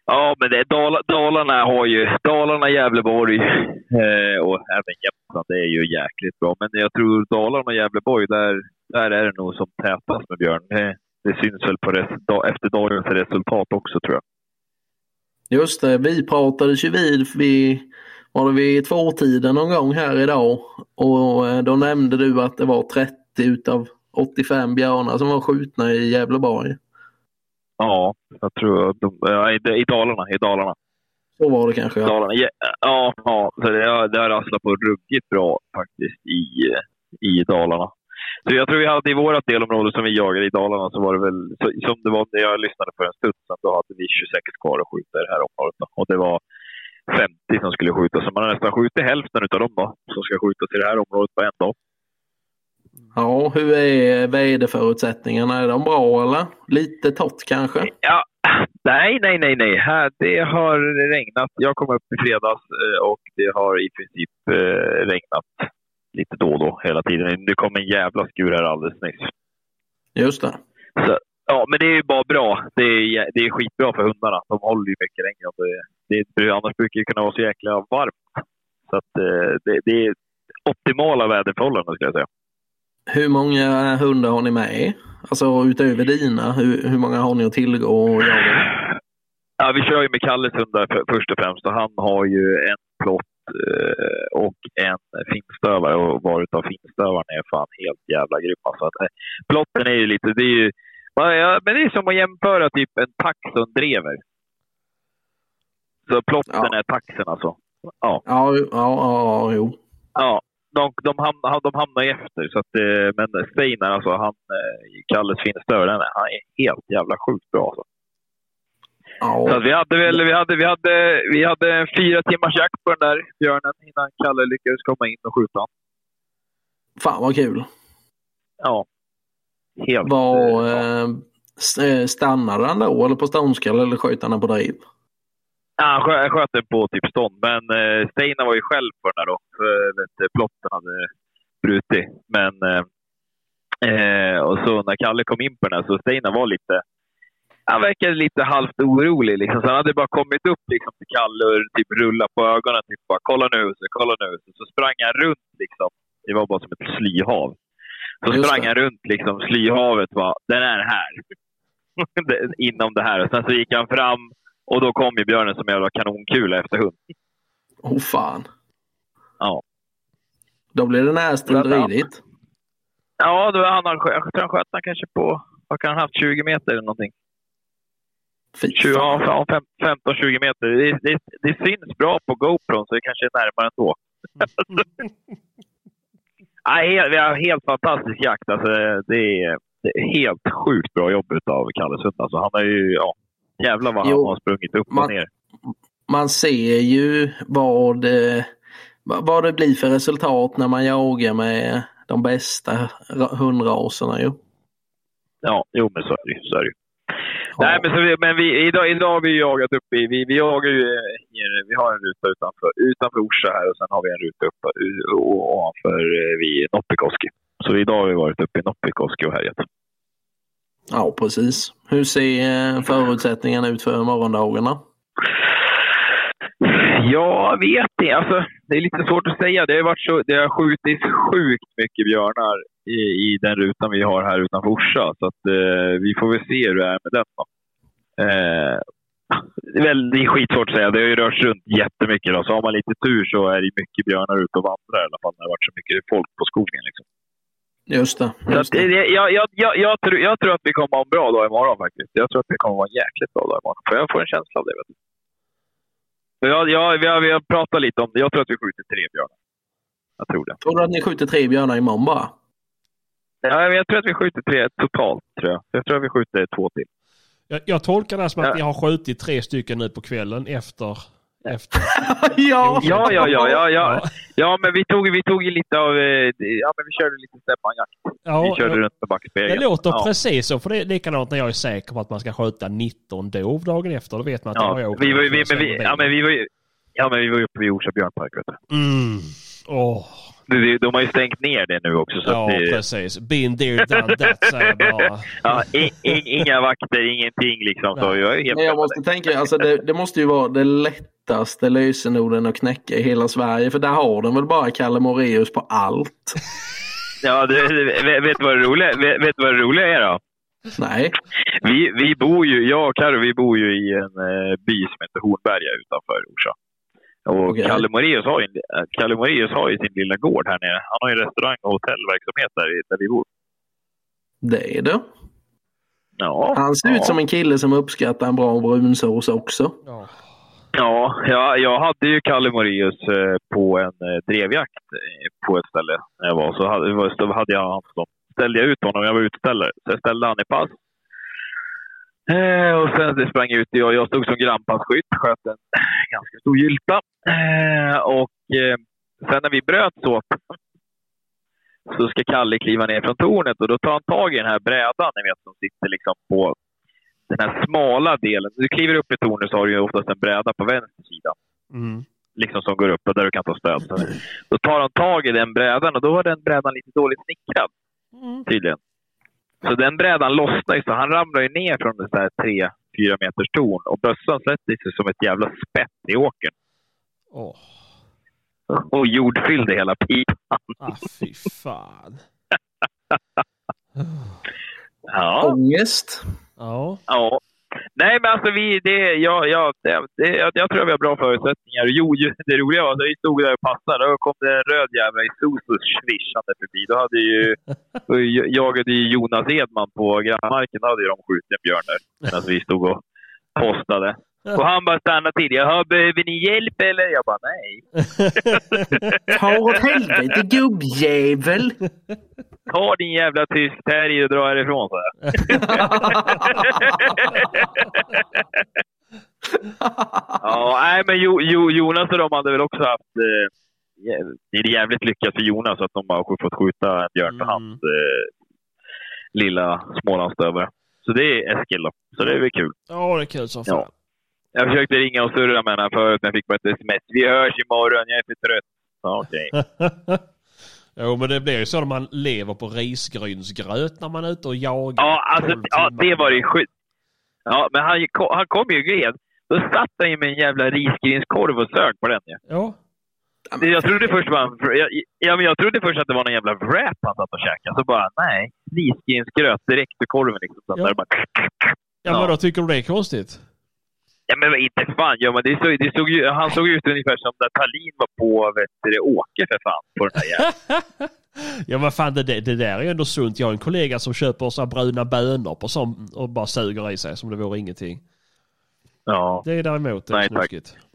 Ja, men det Dal, Dalarna har ju... Dalarna, Gävleborg eh, och även Jämtland, det är ju jäkligt bra. Men jag tror Dalarna och Gävleborg, där, där är det nog som tätast med björn. Det, det syns väl på res, efter dagens resultat också, tror jag. Just det, vi pratades ju vid, vid var det vid tvåtiden någon gång här idag. Och eh, då nämnde du att det var 30 utav 85 björnar som var skjutna i Gävleborg. Ja, jag tror... De, ja, i, I Dalarna. I Dalarna. Så var det kanske. Ja. Dalarna. Ja, ja, ja så det, det har rasslat på ruggigt bra faktiskt i, i Dalarna. Så jag tror vi hade i vårt delområde som vi jagade i Dalarna så var det väl så, som det var när jag lyssnade för en stund sedan. Då hade vi 26 kvar att skjuta i det här området. Då. Och det var 50 som skulle skjutas. Så man har nästan skjutit hälften av dem då, som ska skjutas i det här området på en dag. Ja, hur är väderförutsättningarna? Är de bra eller? Lite torrt kanske? Ja, nej, nej, nej, nej. Här, det har regnat. Jag kom upp i fredags eh, och det har i princip eh, regnat lite då och då hela tiden. Det kom en jävla skur här alldeles nyss. Just det. Så, ja, men det är ju bara bra. Det är, det är skitbra för hundarna. De håller ju mycket längre. Det, det, annars brukar det kunna vara så jäkla varmt. Så att, eh, det, det är optimala väderförhållanden skulle jag säga. Hur många hundar har ni med? Alltså utöver dina, hur, hur många har ni att tillgå och jaga? Ja, vi kör ju med Kalles hundar för, först och främst och han har ju en plott eh, och en finstövare och varit av finstövaren är fan helt jävla grymma. Så att, eh, plotten är ju lite, det är ju, men det är som att jämföra typ en tax och en drever. Så plotten Ja. är taxen alltså. Ja. Ja, ja, ja, jo. Ja, de, de, hamnar, de hamnar efter. Så att, eh, men Steinar, alltså, han, eh, Kalles finstövare, han är- han är helt jävla sjukt bra. Alltså. Så Ja, vi hade väl vi hade, vi hade, vi hade en fyra timmars jakt på den där björnen innan Kalle lyckades komma in och skjuta honom. fan vad kul. Ja. Helt. Var, eh, eh, s- eh, stannade han då eller på ståndskall eller sköt han på driv? Ja, han skö- han sköt den på typ stånd, men eh, Steinar var ju själv på den där då. För plotten hade brutit. Men eh, eh, och så när Kalle kom in på den här så Steinar var lite han verkade lite halvt orolig. Liksom. Så han hade bara kommit upp liksom, till Kalle och typ rullat på ögonen. Typ bara, kolla nu, så, kolla nu. Så, så sprang han runt. Liksom. Det var bara som ett slyhav. Så Just sprang han runt liksom, slyhavet. Bara, den är här. [LAUGHS] Inom det här. Och sen så gick han fram och då kom ju björnen som en jävla kanonkula efter hund. Åh oh, fan. Ja. Då blir det nästan Ja. då han, han, jag tror han sköt han kanske på, vad kan han ha haft, 20 meter eller någonting. Fy 20, fan. ja, fem- 15-20 meter. Det, det, det syns bra på GoPro så det kanske är närmare ändå. Nej, [LAUGHS] [LAUGHS] helt, vi har helt fantastisk jakt. Alltså, det, är, det är helt sjukt bra jobb av Kalle Sund. Alltså, han är ju, ja, jävlar vad han Jo, har sprungit upp och man- ner. Man ser ju vad, eh, vad det blir för resultat när man jagar med de bästa ra- hundraserna ju. Ja, jo men så är det ju. Så är det ju. Nej, men, så men vi, idag, idag har vi jagat upp i, vi, vi jagar ju, eh, vi har en ruta utanför, utanför Orsa här och sen har vi en ruta uppe ovanför eh, vid Noppikoski. Så idag har vi varit uppe i Noppikoski och härjat. Ja, precis. Hur ser eh, förutsättningarna ut för morgondagarna? Jag vet inte. Alltså, det är lite svårt att säga. Det har, varit så, det har skjutits sjukt mycket björnar i, i den rutan vi har här utanför Orsa. Så att, eh, vi får väl se hur det är med den. Eh, det, är väl, det är skitsvårt att säga. Det har ju rört sig runt jättemycket. Då. Så har man lite tur så är det mycket björnar ute och vandrar i alla fall när det har varit så mycket folk på skogen. Liksom. Just det. Just det, det- jag, jag, jag, jag, tror, jag tror att vi kommer ha en bra dag imorgon faktiskt. Jag tror att det kommer vara en jäkligt bra dag imorgon. För jag får en känsla av det. Vet du. Jag, jag, vi, har, vi har pratat lite om det. Jag tror att vi skjuter tre björnar. Jag tror det. Tror du att ni skjuter tre björnar imorgon bara? Ja, men jag tror att vi skjuter tre totalt. Tror jag. jag tror att vi skjuter två till. Jag, jag tolkar det här som att Ja. ni har skjutit tre stycken nu på kvällen efter... efter. [LAUGHS] ja! Ja, ja, ja, ja, ja. Ja, men vi tog, vi tog ju lite av... eh, Ja, men vi körde lite stämmanjakt. Ja, Vi körde ja. runt med backspegeln. Det låter ja. precis så. För det är likadant när jag är säker på att man ska skjuta 19 dov dagen efter. Då vet man att Ja, jag har åkt vi, var, vi, men vi, ja, men vi var ju... Ja, men vi var ju uppe vid Orsa björnpark. Vet du. Mm. Åh. De, de har ju stängt ner det nu också. Så Ja, att det, precis. Been there, done that, säger jag bara. [LAUGHS] ja, i, i, inga vakter, ingenting liksom. Så Nej. jag är helt Men jag måste tänka, alltså det, det måste ju vara det lättaste lösenorden att knäcka i hela Sverige. För där har de väl bara Kalle Moreus på allt. [LAUGHS] Ja, det, vet, vet, du vad det roliga, vet, vet du vad det roliga är då? Nej. Vi, vi bor ju, jag och Carro, vi bor ju i en eh, by som heter Hornberga utanför Orsa. Och Okej. Kalle, Moraeus har ju, Kalle Moraeus har ju sin lilla gård här nere. Han har ju restaurang och hotellverksamhet där, där vi bor. Det är det. Ja, Han ser ja. ut som en kille som uppskattar en bra brunsås också. Ja. Ja, ja, jag hade ju Kalle Moraeus eh, på en eh, drevjakt eh, på ett ställe när jag var. Så hade, så hade jag ställde jag ut honom. Jag var utställare. Så jag ställde han i pass. Eh, och sen sprang jag ut. Jag, jag stod som grannpassskytt. Sköt en ganska stor gylta. Eh, och eh, sen när vi bröt såpan så ska Kalle kliva ner från tornet och då tar han tag i den här brädan ni vet, som sitter liksom på den här smala delen. Du kliver upp i tornet så har du ju oftast en bräda på vänster sida. Mm. Liksom som går upp och där du kan ta stöd. Så Då tar han tag i den brädan och då var den brädan lite dåligt snickrad tydligen. Så den brädan lossnar ju så han ramlar ju ner från så här tre, fyra meters torn och bössan sätter sig som ett jävla spett i åkern. Åh, Och jordfyllde hela pipan. ah, fy fan. [LAUGHS] Ja. Ångest. Ja. ja. Nej, men alltså vi, det, ja, ja, det, jag, jag tror vi har bra förutsättningar. Jo, just det roliga var att vi stod där och passade. Då kom det en röd jävla Isuzu svischande förbi. Då hade ju, då jagade ju Jonas Edman på grannmarken. Då hade ju de skjutit en björn där medan vi stod och postade. Och han bara stannade till. Jaha, behöver ni hjälp eller? Jag bara nej. [LAUGHS] Ta åt helvete gubbjävel! Ta din jävla tysk terrier och dra härifrån, så jag. ja, nej, men jo, jo, Jonas och de hade väl också haft... Eh, det är jävligt lyckat för Jonas att de har fått skjuta en björn för Mm. hans eh, lilla Smålandsstövare. Så det är Eskil då. Så det är väl kul. Ja, det är kul som fan. Ja. Jag försökte ringa och surra med henne förut, men jag fick bara ett sms. Vi hörs imorgon, jag är för trött. Ja, okej. [LAUGHS] jo, men det blir ju så när man lever på risgrynsgröt när man är ute och jagar. Ja, alltså, 12 ja, det var ju skit. Ja, men han, kom- han kom ju gled. Då satt han ju med en jävla risgrynskorv och sög på den ju. Ja. Jag trodde först var en, jag, ja, men jag trodde först att det var någon jävla wrap han satt och käkade. Så bara, nej. Risgrynsgröt direkt ur korven liksom. Så Ja. där bara, Ja, men då tycker du det är konstigt? Ja, men inte fan. Ja, men det såg, det såg ju, han såg ut ungefär som när Tallin var på vet du, Åke för fan. På den jäveln. [LAUGHS] ja, men fan det, det, där är ju ändå sunt. Jag har en kollega som köper så bruna bönor på sån och bara suger i sig som det vore ingenting. Ja. Det är däremot det är Nej, tack.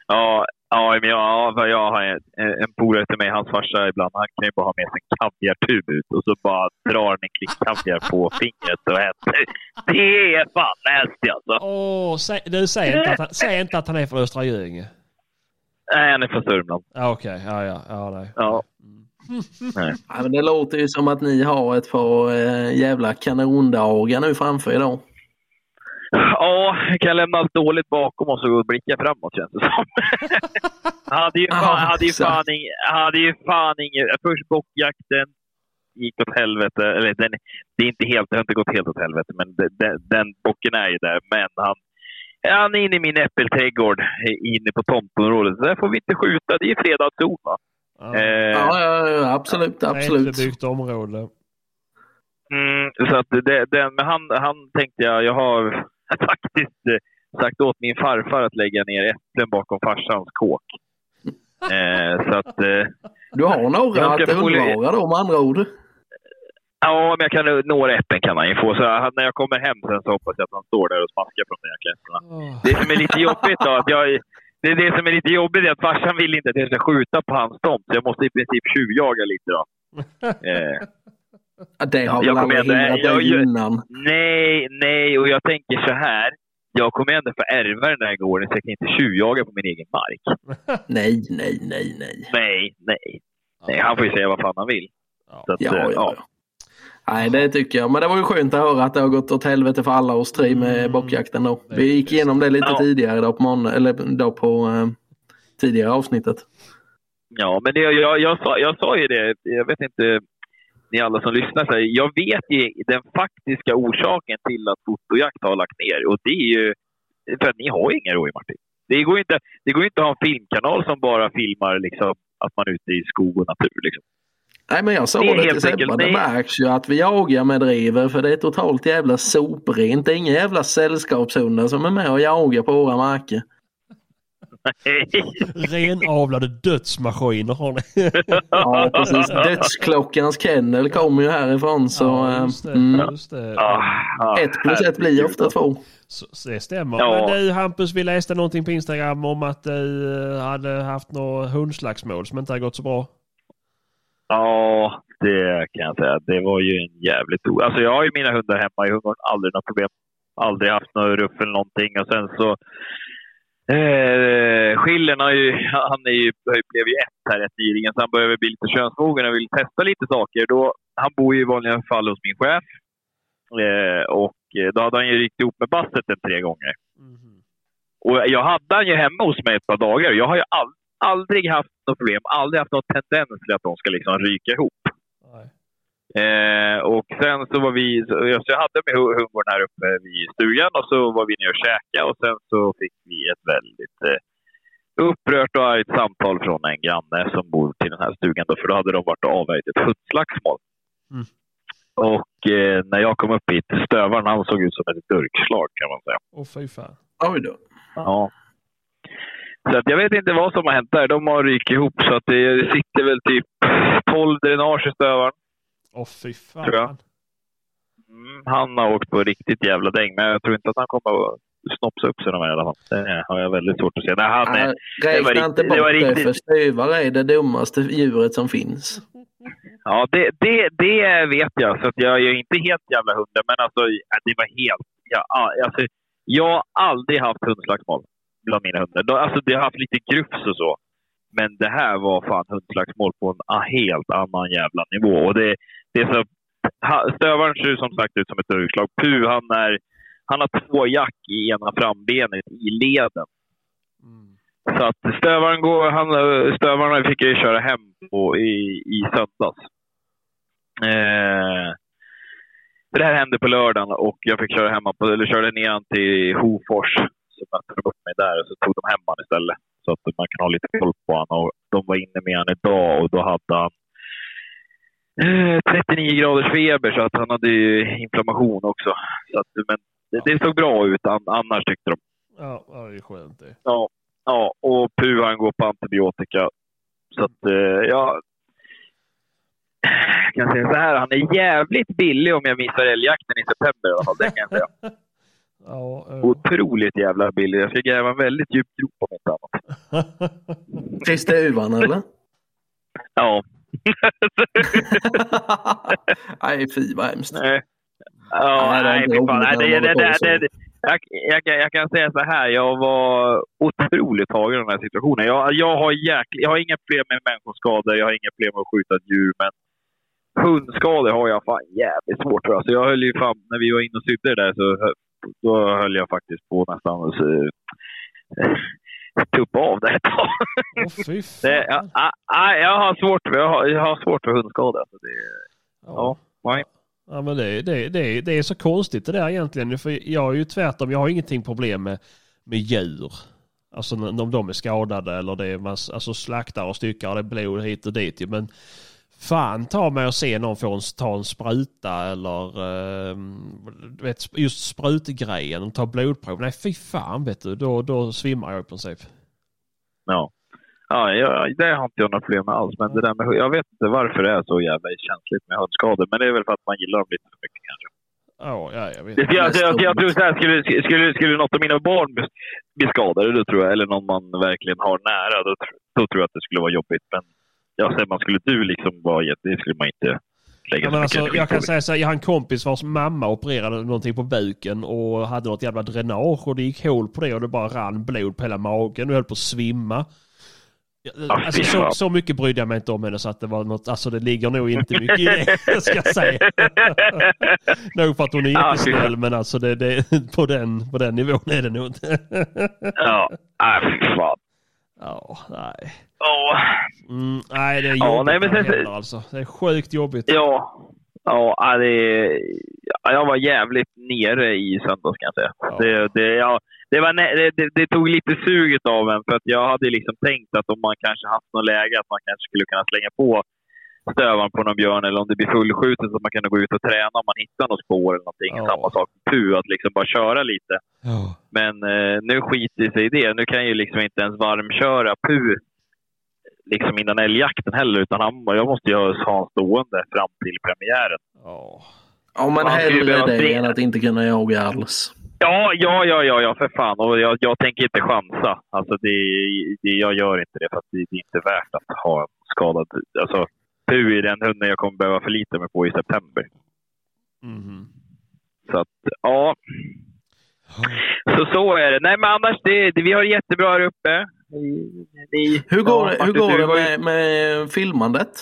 Ja, ja, men jag, ja, jag har en, en polare till mig, hans farsa ibland, han kan ju bara ha med sig en kaviartub ut och så bara drar han en klick kaviar på fingret och äter. Det är fan nasty alltså. Åh, säg, du säg inte, att han, säg inte att han är från Östra Göinge. Nej, han är från Sörmland. Okej. Ja, ja. Ja, nej. Ja. Ja, men det låter ju som att ni har ett par eh, jävla kanondagar nu framför er då. Ja, kan lämna allt dåligt bakom oss och blicka framåt känns det som. [LAUGHS] hade, ju fan, Ja, hade, ju fan ing, hade ju fan ingen... Först bockjakten gick åt helvete. Eller den, det, är inte helt, det har inte gått helt åt helvete, men den, den, den bocken är ju där. Men han, han är inne i min äppelträdgård inne på tomtområdet. Så där får vi inte skjuta. Det är fredad zon va? Ja. Eh, Ja, ja, ja absolut, absolut. Tätbebyggt område. Mm, så att det, den, men han, han tänkte jag, jag har [LAUGHS] faktiskt eh, sagt åt min farfar att lägga ner äpplen bakom farsans kåk. Eh, så att, eh, Du har några att undvara då med andra ord. ja, men jag kan, några äpplen kan han ju få. Så när jag kommer hem sen så hoppas jag att han står där och smaskar på de där äpplena. Åh. Det som är lite jobbigt då, att jag, det är det som är lite jobbigt är att farsan vill inte att jag ska skjuta på hans tomt. Så jag måste i princip tjuvjaga lite då. [LAUGHS] Eh, Det har Jag väl kommer aldrig hindrat jag- dig jag- innan. Nej, nej, och jag tänker så här. Jag kommer ändå få ärva den här gården så jag kan inte tjuvjaga på min egen mark. [LAUGHS] Nej, nej, nej, nej. Nej, nej. nej han får ju säga vad fan han vill. Så att, Ja, eh, ja, ja. Nej, det tycker jag. Men det var ju skönt att höra att det har gått åt helvete för alla oss tre med Mm. bockjakten då. Vi gick igenom det lite Ja. tidigare då på, måndag, eller då på eh, tidigare avsnittet. Ja, men det, jag, jag, sa, jag sa ju det. Jag vet inte, ni alla som lyssnar, så här, jag vet ju den faktiska orsaken till att fotojakt har lagt ner. Och det är ju för att ni har ingen rådjur, Martin. Det går inte, det går inte att ha en filmkanal som bara filmar liksom, att man är ute i skog och natur. Liksom. Nej, men jag sa Det det, till Sebbe. det- märks ju att vi jagar med driver för det är totalt jävla soprent. Det är inga jävla sällskapshundar som är med och jagar på våra marker. [LAUGHS] Renavlade dödsmaskiner har ni. [LAUGHS] Ja, precis. [LAUGHS] Dödsklockans kennel kommer ju härifrån så ja, eh, just det. mm, Just det. Ah, ett plus ett blir ofta två. Så, så det stämmer. Ja. Men du Hampus, vi läste någonting på Instagram om att du eh, hade haft något hundslagsmål som inte har gått så bra. Ja, det kan jag säga. Det var ju en jävligt o... Alltså jag har ju mina hundar hemma i hundgården. Aldrig något problem. Aldrig haft något ruff eller någonting. Och sen så Eh, Schiller, [LAUGHS] han, är ju, han är ju, blev ju ett här rätt nyligen, så han börjar bli lite könsmogen och vill testa lite saker. Då, han bor ju i vanliga fall hos min chef. Eh, och eh, då hade han ju ryckt ihop med basset en tre gånger. Mhm. Och jag hade han ju hemma hos mig ett par dagar. Jag har ju all, aldrig haft något problem, aldrig haft någon tendens till att de ska liksom ryka ihop. Eh, och sen så var vi, så jag hade med hu- humorn här uppe vid stugan och så var vi nere och käkade och sen så fick vi ett väldigt eh, upprört och argt samtal från en granne som bor till den här stugan. Då, för då hade de varit och avvärjt ett hundslagsmål. Mm. Och eh, när jag kom upp hit, stövaren han såg ut som ett durkslag kan man säga. Åh fy fan. Oj då. Ja. Så att jag vet inte vad som har hänt där. De har rykt ihop så att det sitter väl typ 12 dränage i stövaren. Åh fy fan. Tror jag. Mm, han har åkt på riktigt jävla däng, men jag tror inte att han kommer att snopsa upp sig de här i alla fall. Det har jag väldigt svårt att se. Nej, han är, Nej, var riktigt- inte det var bort det, riktigt- för stövare är det dummaste djuret som finns. ja, det, det, det vet jag, så jag, jag är inte helt jävla hundra, men alltså, ja, det var helt... Ja, alltså, jag har aldrig haft hundslagsmål bland mina hundar. Alltså, det har haft lite grufs och så. Men det här var fan hundslagsmål på en helt annan jävla nivå. Och det, det är så, stövaren ser som sagt ut som ett durkslag. Puh, han, är, han har två jack i ena frambenet i leden. Mm. Så att stövaren, går, han, stövarna fick jag ju köra hem på i, i söndags. Eh, för det här hände på lördagen och jag fick köra hem han på, eller körde ner han till Hofors. Så mötte de upp mig där och så tog de hem han istället. Så att man kan ha lite koll på honom. Och de var inne med honom idag och då hade han eh, 39 graders feber så att han hade ju inflammation också. Så att, men det, det såg bra ut an, annars tyckte de. Ja, ja, det är skönt det. Ja, ja och Pu han går på antibiotika. Så att, eh, ja. Jag kan säga så här, han är jävligt billig om jag missar älgjakten i september i alla fall. Det kan jag säga. [LAUGHS] Ja, ja. Otroligt jävla billig. Jag ska gräva en väldigt djup grop om inte annat. [LAUGHS] Till stuvan eller? Ja. [LAUGHS] Nej, fy vad hemskt. nej. Ja, Nej, fy fan. Nej, det, det, det, det, jag, jag, kan- jag kan säga så här, jag var otroligt tagen av den här situationen. Jag, jag, har jäkla, jag har inga problem med människoskador, jag har inga problem med att skjuta djur, men hundskador har jag fan jävligt svårt för. Alltså jag höll ju fan, när vi var inne och sydde det där så då höll jag faktiskt på nästan att eh, [LAUGHS] tuppa av det ett tag. [LAUGHS] Det, jag, har svårt, för- jag, har, jag har svårt för hundskador. Alltså det, Ja. nej. Ja men det, det, det, det är så konstigt det där egentligen. För jag är ju tvärtom, jag har ingenting problem med, med djur. Alltså om de är skadade eller det är man alltså slaktar och styckar och det är blod hit och dit. Men fan ta mig och se någon få en, ta en spruta eller eh, vet, just sprutgrejen. Ta blodprov. Nej fy fan vet du. Då, då svimmar jag i princip. Ja. Ja, jag, det har inte jag några problem med alls. Men det där med, jag vet inte varför det är så jävla känsligt med hundskador. Men det är väl för att man gillar dem lite för mycket kanske. Ja, ja jag vet. Det, jag, jag, jag, tror så här, skulle, skulle, skulle något av mina barn bli, skadade, då tror jag, eller någon man verkligen har nära, då, då tror jag att det skulle vara jobbigt. Men ja, säger man skulle du liksom vara jätte- det skulle man inte lägga Ja, men alltså, jag kan säga så här, jag har en kompis vars mamma opererade någonting på buken och hade något jävla dränage och det gick hål på det och det bara rann blod på hela magen och jag höll på att svimma. Ja, Alltså, så, så mycket brydde jag mig inte om henne så att det var något, alltså det ligger nog inte mycket i det [LAUGHS] ska jag säga. [LAUGHS] nog för att hon är Ja, jättesnäll men alltså det, det, på, den, på den nivån är det nog inte. Ja, nej fy fan. ja, nej. Åh. Mm, nej det är Ja, jobbigt nej, men sen- händer, alltså. Det är sjukt jobbigt. Ja, ja det, ja, jag var jävligt nere i söndags kan jag säga. Ja. Det, det, ja, det, var, det, det, tog lite suget av en för att jag hade liksom tänkt att om man kanske haft något läge att man kanske skulle kunna slänga på stövaren på någon björn eller om det blir fullskjutet så att man kan gå ut och träna om man hittar något spår eller någonting. Ja. Samma sak med PU, att liksom bara köra lite. Ja. Men eh, nu skiter det sig i det. Nu kan jag ju liksom inte ens varmköra PU liksom innan älgjakten heller. Utan han, jag måste ju ha han stående fram till premiären. Ja. Men Man skulle hellre det än att inte kunna jaga alls. Ja, ja, ja, ja, ja för fan. Och jag, jag tänker inte chansa. Alltså det, det, jag gör inte det för att det, det är inte värt att ha en skadad... Alltså, PU är den hunden jag kommer behöva förlita mig på i september. Mhm. Så att, ja. Så så är det. Nej, men annars, det, det, vi har jättebra här uppe. Ni, Hur går, ja, det, hur går det med, med filmandet?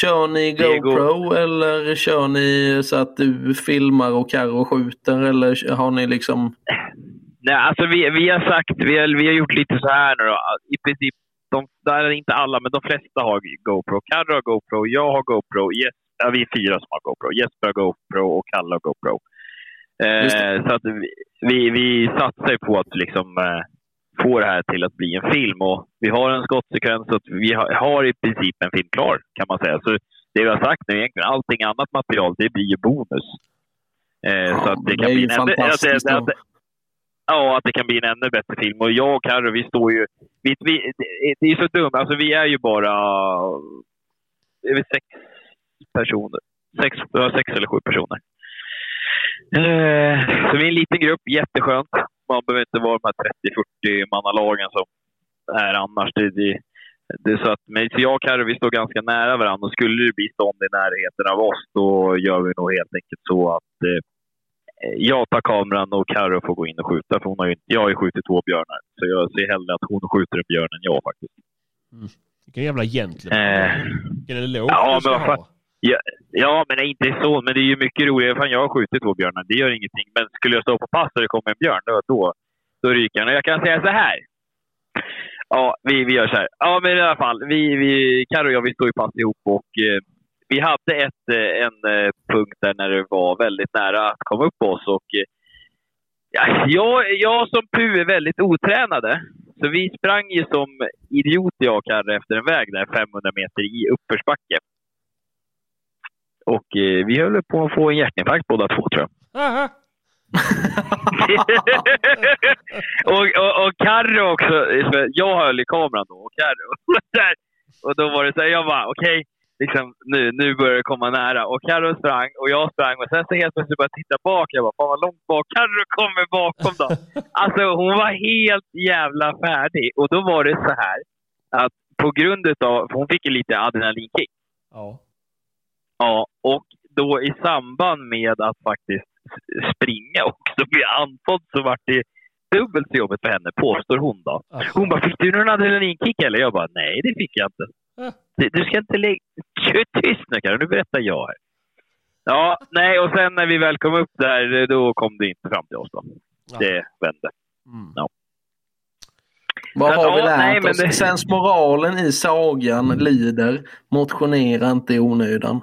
Kör ni GoPro eller kör ni så att du filmar och Carro skjuter eller har ni liksom... Nej, alltså vi, vi har sagt, vi har, vi har gjort lite så här nu då. I princip, de, där är inte alla, men de flesta har GoPro. Carro har GoPro, jag har GoPro, yes, ja, vi är fyra som har GoPro. Jesper har GoPro och Kalle har GoPro. Eh, så att vi, vi, vi satsar ju på att liksom eh, få det här till att bli en film. Och vi har en skottsekvens, att vi har, i princip en film klar kan man säga. Så det vi har sagt nu egentligen, allting annat material, det blir ju bonus. Eh, Ja, så att det det kan är bli en ännu, att, då. att, Ja, att det kan bli en ännu bättre film. Och jag och Carro, vi står ju... Vi, vi, det- det är så dumt. Alltså, vi är ju bara... Är vi sex personer? Sex, sex eller sju personer. Eh, så vi är en liten grupp. Jätteskönt. Man behöver inte vara de här 30-40 mannalagen som är annars. Det, det, det är så att, men jag och Carro, vi står ganska nära varandra. Och skulle det bli stånd i närheten av oss, då gör vi nog helt enkelt så att eh, jag tar kameran och Carro får gå in och skjuta. För hon har ju, jag har ju skjutit två björnar. Så jag ser hellre att hon skjuter en björn än jag faktiskt. Vilken jävla gentleman. Eh, Vilken eloge ja, du ska men ha. Ja, ja, men det är inte så. Men det är ju mycket roligare. Fan, jag har skjutit två björnar. Det gör ingenting. Men skulle jag stå på pass och det kommer en björn, då, då, då ryker han. Och jag kan säga så här. Ja, vi, vi gör så här. Ja, men i alla fall. Vi, vi, Karo och jag, vi står ju pass ihop och eh, vi hade ett, eh, en eh, punkt där när det var väldigt nära att komma upp på oss. Och, eh, ja, jag, jag som pu är väldigt otränade. Så vi sprang ju som idioter jag och Karre efter en väg där 500 meter i uppförsbacke. Och eh, vi höll på att få en hjärtinfarkt båda två tror jag. Aha. [LAUGHS] och, och, och Carro också. Jag höll i kameran då. Och, Carro, [LAUGHS] där. och då var det så här, jag bara okej, liksom, nu, nu börjar det komma nära. Och Carro sprang och jag sprang. Och sen så helt plötsligt började jag titta bak. Jag bara, fan vad långt bak Carro kommer bakom då. [LAUGHS] alltså hon var helt jävla färdig. Och då var det så här att på grund av, för hon fick ju lite adrenalinkick. Ja. Ja, och då i samband med att faktiskt springa och så bli andfådd så vart det dubbelt så jobbigt för henne, påstår hon då. Hon bara, fick du någon adrenalinkick eller? Jag bara, nej det fick jag inte. Äh. Du, du ska inte lägga... Tyst nu Karin, nu berättar jag här. Ja, nej och sen när vi väl kom upp där, då kom det inte fram till oss då. Ja. Det vände. Mm. Vad Men, har vi ja, lärt nej, men oss? det- Sensmoralen i sagan lyder motionera inte i onödan.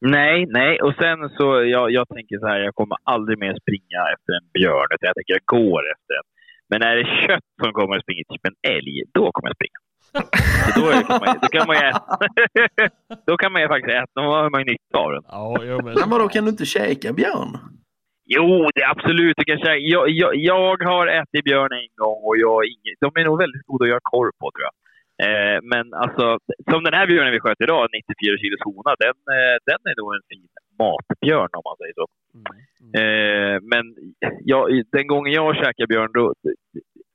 Nej, nej. Och sen så, jag, jag tänker så här, jag kommer aldrig mer springa efter en björn, utan jag tänker jag går efter en. Men är det kött som kommer att springa, typ en älg, då kommer jag springa. Så då, är det, kan man, då kan man ju äta. [LAUGHS] då kan man ju faktiskt äta, då har man ju nytta av den. Ja, jo, men... Men vadå, kan du inte käka björn? Jo, det är absolut. Du kan säga, jag, jag, jag har ätit björn en gång och jag de är nog väldigt goda att göra korv på tror jag. Eh, men alltså, som den här björnen vi sköt idag, 94 kilos hona, den, eh, den är nog en fin matbjörn om man säger så. Mm. Eh, men jag, den gången jag käkar björn, då, det,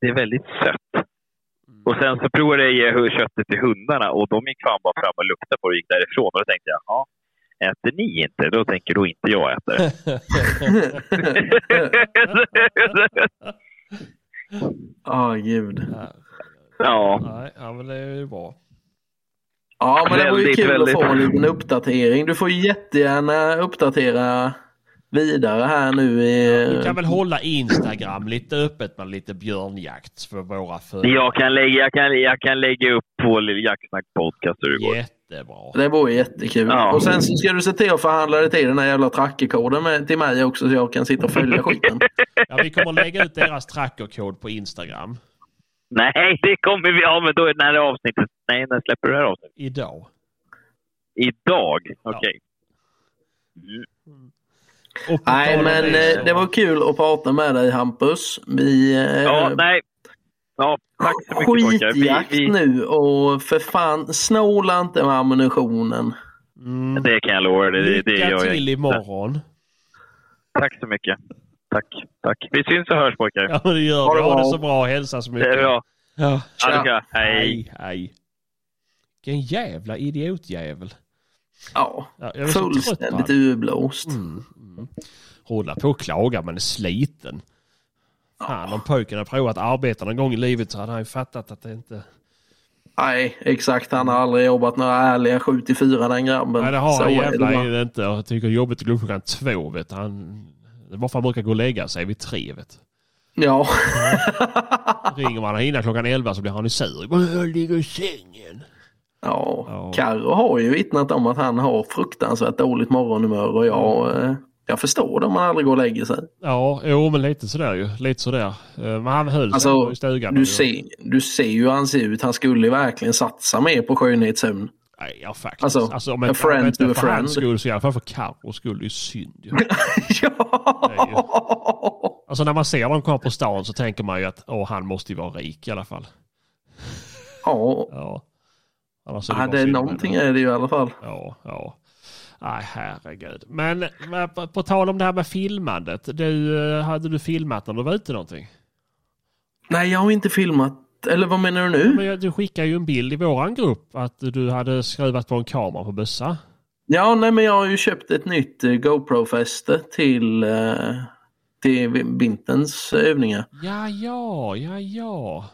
det är väldigt sött. Och sen så provade jag ge köttet till hundarna och de gick fan bara fram och luktade på det och gick därifrån. Och då tänkte jag, ja, äter ni inte, då tänker då inte jag äta det. [LAUGHS] [LAUGHS] Ja, gud. Ja. Nej, ja, men det är ju bra. Ja, men det var ju Väldigt, kul väldigt. att få en liten uppdatering. Du får jättegärna uppdatera vidare här nu. I, Vi kan väl hålla Instagram lite öppet med lite björnjakt för våra följare. Jag kan lägga, jag kan, jag kan lägga upp på Lille Jacksnack podcast hur det går. Jättebra. Det vore jättekul. Ja. Och sen så ska du se till att förhandla dig till den här jävla trackerkoden med, till mig också så jag kan sitta och följa skiten. Ja, vi kommer lägga ut deras trackerkod på Instagram Nej, det kommer vi ha, men då är det här avsnittet. Nej, när släpper du det här avsnittet? idag. Idag? Okej. Och på Nej, tal om men så- eh, det var kul att prata med dig Hampus. Vi, eh, Ja, nej. Ja, tack så mycket skitjakt Vi, vi, nu och för fan snåla inte med ammunitionen. Mm. det kan jag lova dig. Det, det Lycka gör jag till inte. imorgon. Tack så mycket. Tack, tack. Vi syns och hörs pojkar. Ja, det gör Ha vi. det Ha det så bra. Hälsa så Det mycket. är bra. Ja. Ha det bra. Hej. Hej. Vilken jävla idiotjävel. Ja, Ja, fullständigt urblåst. Mm, mm. Hålla på och klaga, man är sliten. Fan, om pojken hade provat att arbeta någon gång i livet så hade han ju fattat att det inte... Nej, exakt. Han har aldrig jobbat några ärliga 7 till 4 den grabben. Nej, det har Så han det jävla inte. Jag tycker det är jobbigt att gå upp klockan två. Vet han, det varför han brukar gå och lägga sig vid tre. Vet. Ja. [LAUGHS] Ringer man innan klockan elva så blir han ju sur. Jag ligger i sängen. ja. Ja. Carro har ju vittnat om att han har fruktansvärt dåligt morgonhumör och jag, eh, jag förstår det om man aldrig går och lägger sig. Ja, jo men lite sådär ju. Lite sådär. Eh, Men han höll sig Alltså, ändå i stugan. Du ser, du ser ju hur han ser ut. Han skulle verkligen satsa mer på skönhetssömn. Nej, ja faktiskt. Alltså, Alltså, om a inte, friend om inte to a för friend. hans skull så i alla fall för Carros skull. Det är ju synd ju. [LAUGHS] ja! Alltså när man ser dem komma på stan så tänker man ju att åh, han måste ju vara rik i alla fall. Ja, Ja. Annars är ja bara det är någonting men- är det ju i alla fall. Ja, ja. Nej, herregud. Men men på, på tal om det här med filmandet. Du, eh, hade du filmat när du var ute någonting? Nej, jag har inte filmat. Eller vad menar du nu? Men jag- du skickade ju en bild i våran grupp att du hade skruvat på en kamera på bössa. Ja, nej men jag har ju köpt ett nytt eh, GoPro-fäste till, eh, till vinterns övningar. Ja, ja, ja, ja.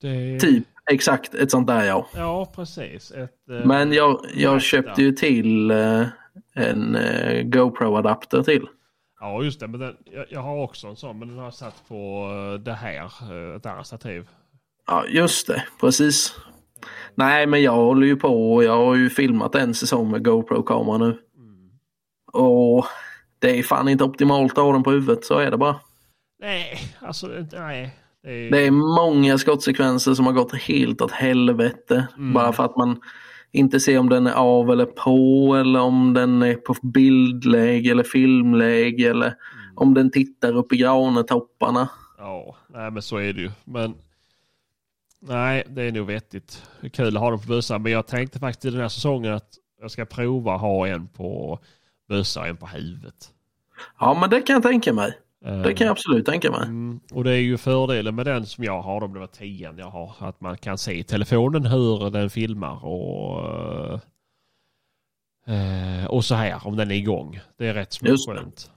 Det... Typ exakt ett sånt där ja. Ja, precis. Ett, eh, Men jag, jag köpte ju till en GoPro-adapter till. Ja, just det. Men den, jag, jag har också en sån, men den har jag satt på det här, ett annat stativ. Ja, just det. Precis. Nej, men jag håller ju på och jag har ju filmat en säsong med GoPro-kamera nu. Och det är fan inte optimalt att ha den på huvudet, så är det bara. Nej, alltså nej. Det är, Det är många skottsekvenser som har gått helt åt helvete. Mm. Bara för att man inte ser om den är av eller på eller om den är på bildläge eller filmläge eller Mm. om den tittar upp i granetopparna. Ja, nej men så är det ju. Men nej, det är nog vettigt. Det är kul att ha den på bössan. Men jag tänkte faktiskt i den här säsongen att jag ska prova att ha en på bössa och en på huvudet. Ja, men det kan jag tänka mig. Eh, Det kan jag absolut tänka mig. Mm, och det är ju fördelen med den som jag har, om det var tian jag har, att man kan se i telefonen hur den filmar och eh, och så här om den är igång. Det är rätt det. skönt.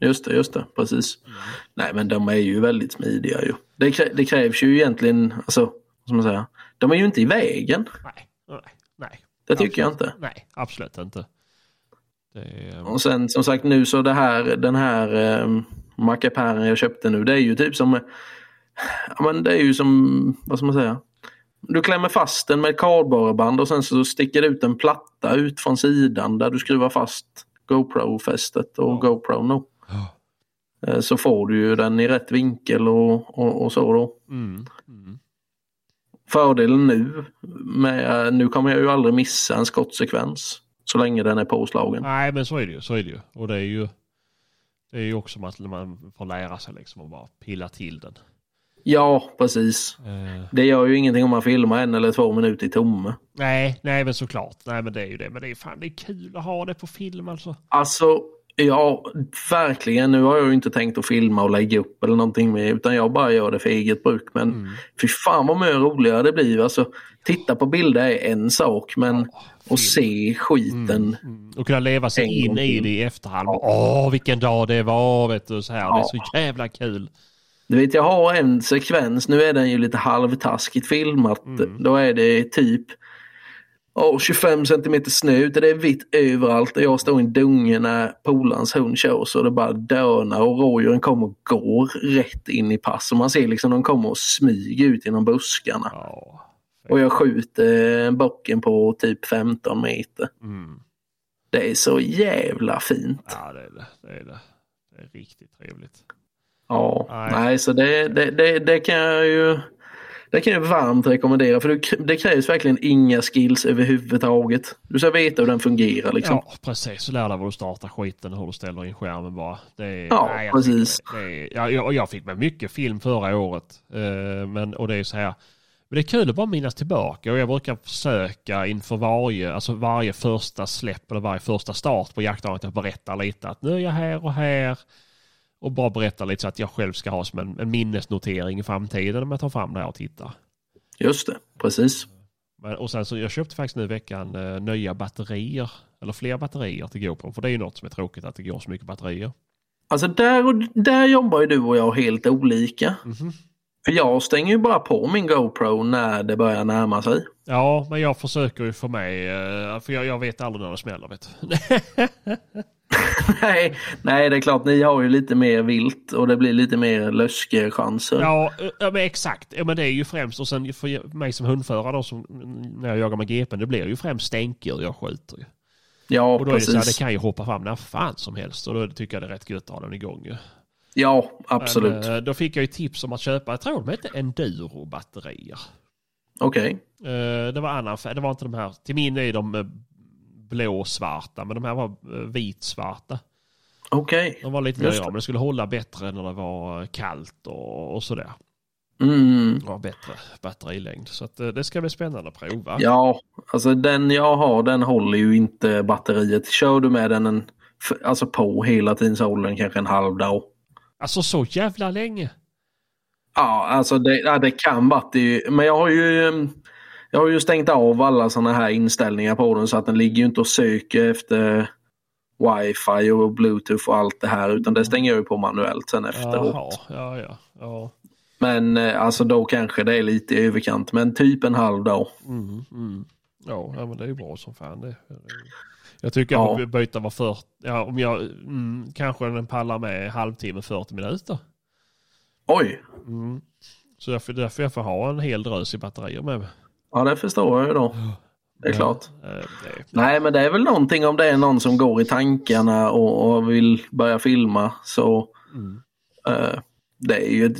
Just det, just det. Precis. Mm. Nej, men de är ju väldigt smidiga ju. Det, krä- det krävs ju egentligen, alltså, vad ska man säga? De är ju inte i vägen. Nej, nej, nej. Det tycker jag Absolut. inte. Nej, absolut inte. Är, Och sen som sagt nu så det här, den här eh, mackapären jag köpte nu, det är ju typ som, ja men det är ju som, vad ska man säga? Du klämmer fast den med ett kardborreband och sen så sticker det ut en platta ut från sidan där du skruvar fast GoPro-fästet och Ja. GoPro Eh, Så får du ju den i rätt vinkel och, och, och så då. mm, mm. Fördelen nu med, nu kommer jag ju aldrig missa en skottsekvens så länge den är påslagen. Nej, men så är det ju. Så är det ju. Och det är ju det är ju också att man får lära sig liksom att bara pilla till den. Ja, precis. Eh, Det gör ju ingenting om man filmar en eller två minuter i tomme. nej, nej men såklart. Nej men det är ju det. Men det är fan det är kul att ha det på film alltså. Alltså, ja, verkligen. Nu har jag ju inte tänkt att filma och lägga upp eller någonting med utan jag bara gör det för eget bruk. Men Mm. fy fan vad mycket roligare det blir. Alltså, titta på bilder är en sak men att se skiten. Mm. Och kunna leva sig in gång i det i efterhand. Åh, vilken dag det var vet du. Så här. Det är Ja. så jävla kul. Du vet, jag har en sekvens, nu är den ju lite halvtaskigt filmat. Mm. Då är det typ åh, 25 centimeter snö ute, det är vitt överallt och jag står i en dunge när polarns hund kör så det bara dönar och rådjuren kommer och går rätt in i pass. Och man ser liksom de kommer och smyger ut genom buskarna. Ja. Och jag skjuter bocken på typ 15 meter. Mm. Det är så jävla fint. ja, det är det. Det är det. Det är riktigt trevligt. Ja, Nej. nej, så det, det, det, det kan jag ju det kan jag varmt rekommendera för det, det krävs verkligen inga skills överhuvudtaget. Du ska veta hur den fungerar liksom. Ja, precis. Lär dig var du startar skiten och hur du ställer in skärmen bara. Det är, Ja, jag precis. tycker Det är, ja, jag, jag fick med mycket film förra året. Eh, men, och det är så här. Men det är kul att bara minnas tillbaka och jag brukar försöka inför varje, alltså varje första släpp eller varje första start på jaktdagen att berätta lite att nu är jag här och här. Och bara berätta lite så att jag själv ska ha som en, en minnesnotering i framtiden när jag tar fram det här och tittar. Just det, precis. Men, och sen så jag köpte faktiskt nu i veckan eh, nya batterier. Eller fler batterier till GoPro. För det är ju något som är tråkigt att det går så mycket batterier. Alltså där, och, där jobbar ju du och jag helt olika. Mhm. För jag stänger ju bara på min GoPro när det börjar närma sig. Ja, men jag försöker ju få mig, eh, för jag, jag vet aldrig när det smäller vet du. [LAUGHS] [LAUGHS] nej, nej, det är klart ni har ju lite mer vilt och det blir lite mer löskechanser. Ja, ja men exakt. Ja, men det är ju främst, och sen för mig som hundförare då, som, när jag jagar med GPn, det blir ju främst stänkdjur jag skjuter ju. Ja, Och då är det så här, precis. det kan ju hoppa fram när fan som helst och då tycker jag det är rätt gött att ha den igång ju. Ja, absolut. Men, eh, då fick jag ju tips om att köpa, jag tror de hette Enduro-batterier. Okej. Eh, Det var annan färg, det var inte de här, till min är de eh, blåsvarta, men de här var eh, vitsvarta. Okej. De var lite dyrare, men det skulle hålla bättre när det var kallt och, och sådär. Mm. Var bättre batterilängd. Så att, eh, det ska bli spännande att prova. Ja, alltså den jag har den håller ju inte batteriet. Kör du med den en, alltså på hela tiden så håller den kanske en halv dag. Alltså så jävla länge. Ja, alltså det, ja, det kan vara det. Men jag har ju mm, jag har ju stängt av alla sådana här inställningar på den så att den ligger ju inte och söker efter wifi och bluetooth och allt det här utan det stänger jag ju på manuellt sen efteråt. Jaha, ja, ja. ja. Men eh, alltså då kanske det är lite i överkant men typ en halv dag. Mm, mm. Ja, men det är ju bra som fan det. Jag tycker Ja. får byta var 40, ja, om jag, mm, kanske den pallar med halvtimme, 40 minuter. Oj, Mm. Så därför, därför jag får ha en hel drös i batterier med mig. Ja det förstår jag ju då. Det är klart. Eh, Det, Nej, men det är väl någonting om det är någon som går i tankarna och, och vill börja filma så mm. eh, det är ju ett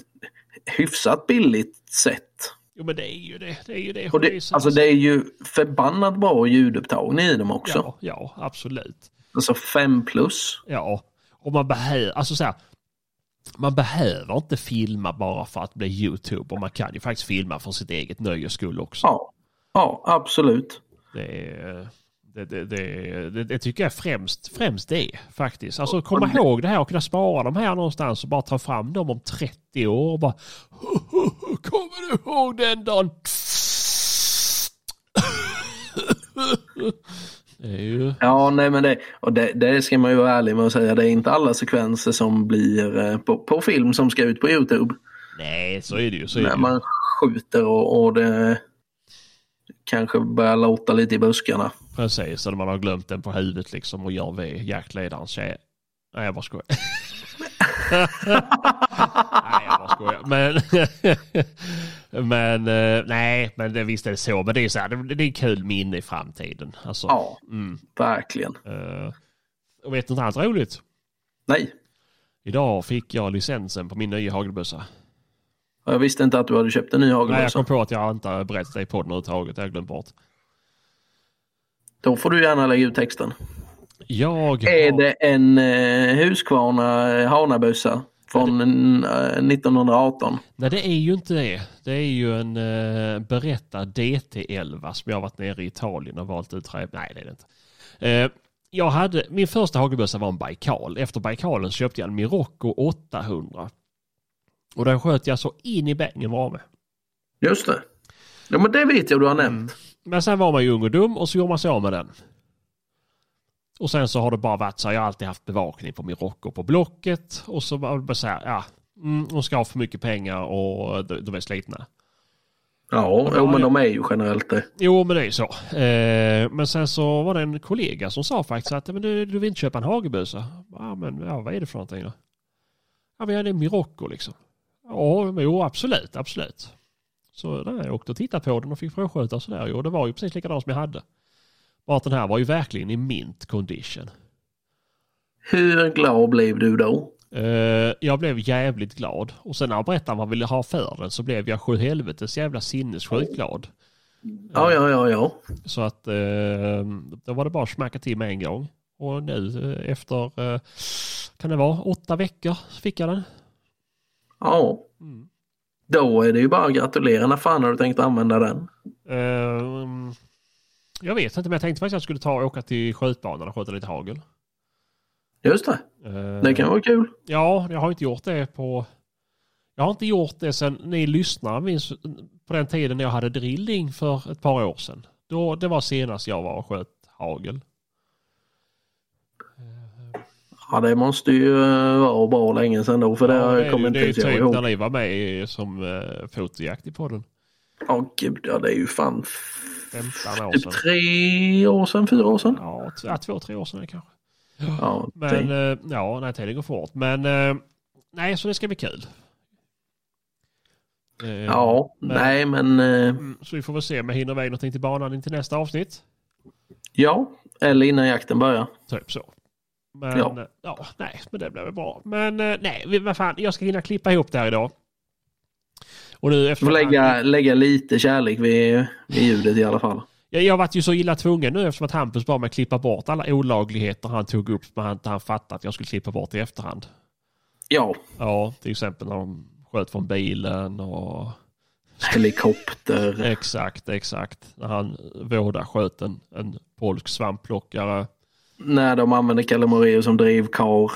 hyfsat billigt sätt. Jo men det är ju det. Det är ju det. Och det, alltså det är ju förbannat bra ljudupptagning i dem också. ja, ja, absolut. Alltså 5 plus. Ja, och man behöver, alltså så här, man behöver inte filma bara för att bli YouTube och man kan ju faktiskt filma för sitt eget nöjes skull också. Ja, ja absolut. Det, det, det, det, tycker jag främst, främst det faktiskt. Alltså komma ihåg det här och kunna spara de här någonstans och bara ta fram dem om 30 år och bara Kommer du ihåg den dagen? Det ju... Ja, nej men det, och det, det ska man ju vara ärlig med att säga. Det är inte alla sekvenser som blir eh, på, på film som ska ut på Youtube. Nej, så är det ju. Så är det När ju. man skjuter och, och det kanske börjar låta lite i buskarna. Precis, eller man har glömt den på huvudet liksom och gör ved jaktledarens tjej. Nej, jag bara skojar. [LAUGHS] [LAUGHS] nej, jag bara skojar. Men, [LAUGHS] men eh, nej, men det, visst är det så. Men det är så här, det, det är kul minne i framtiden. Alltså, Ja, mm, verkligen. eh, och vet du något annat roligt? Nej, Idag fick jag licensen på min nya hagelbössa. jag visste inte att du hade köpt en ny Nej, jag hagelbössa. kom på att jag inte berättat det i podden överhuvudtaget. Det har jag glömt bort. Då får du gärna lägga ut texten. Jag Är har... det en eh, Husqvarna eh, Hanabössa från eh, 1918? Nej, det är ju inte det. Det är ju en uh, berättad DT11 som jag har varit nere i Italien och valt ut. Nej, det är det inte. Eh, jag hade, min första hagelbössa var en Baikal. Efter Baikalen köpte jag en Mirocco 800. Och den sköt jag så in i bängen var med. Just det. Ja men det vet jag du har nämnt. Mm. Men sen var man ju ung och dum och så gjorde man sig av med den. Och sen så har det bara varit så här, jag har alltid haft bevakning på min Rocco på Blocket. Och så var det bara så här, ja, mm, de ska ha för mycket pengar och de, de är slitna. Ja, jo, men de är ju generellt det. Jo, men det är ju så. Eh, men sen så var det en kollega som sa faktiskt att men du, du vill inte köpa en hagelbössa. Ja, men ja, vad är det för någonting då? Ja, men det är Mirocco liksom. Ja, men jo, absolut, absolut. Så där, jag åkte och tittade på den och fick provskjuta och sådär. Och det var ju precis likadant som jag hade. Bara att den här var ju verkligen i mint condition. Hur glad blev du då? Eh, jag blev jävligt glad. Och sen när han berättade vad han ville ha för den så blev jag sju helvetes jävla sinnessjukt glad. Ja, ja, ja, ja. Så att eh, då var det bara att smacka till med en gång. Och nu eh, efter, kan det vara åtta veckor, fick jag den. Ja. Mm. Då är det ju bara att gratulera. När fan har du tänkt använda den? Eh, jag vet inte, men jag tänkte faktiskt att jag skulle ta och åka till skjutbanan och skjuta lite hagel. Just det. Eh, Det kan vara kul. Ja, jag har inte gjort det på... Jag har inte gjort det sen ni lyssnare minns på den tiden när jag hade drilling för ett par år sedan. Då, det var senast jag var och sköt hagel. Ja, det måste ju eh, vara bra länge sedan då för det, Ja, har det, är, kommer inte det är ju typ ihåg. när ni var med som uh, fotojakt i podden. Ja, gud ja, det är ju fan 15 år typ sedan. tre år sedan, fyra år sedan. Ja, två, tre år sedan kanske. Ja, Men det- eh, ja, nej, tiden går fort. Men eh, nej, så det ska bli kul. Eh, ja men- nej men mm, Så vi får väl se om jag hinner iväg någonting till banan in till nästa avsnitt. ja, eller innan jakten börjar. Typ så. Men Ja. ja, nej, men det blir väl bra. Men nej, vad fan, jag ska hinna klippa ihop det här idag. Och nu efter lägga, lägga lite kärlek vid, vid ljudet i alla fall. Jag, jag varit ju så illa tvungen nu eftersom att Hampus bad mig klippa bort alla olagligheter han tog upp som han han fattade att jag skulle klippa bort i efterhand. Ja, Ja, till exempel när de sköt från bilen och helikopter. [LAUGHS] exakt, exakt. När han vårda sköt en, en polsk svampplockare. när de använder Kalle Moraeus som drivkar.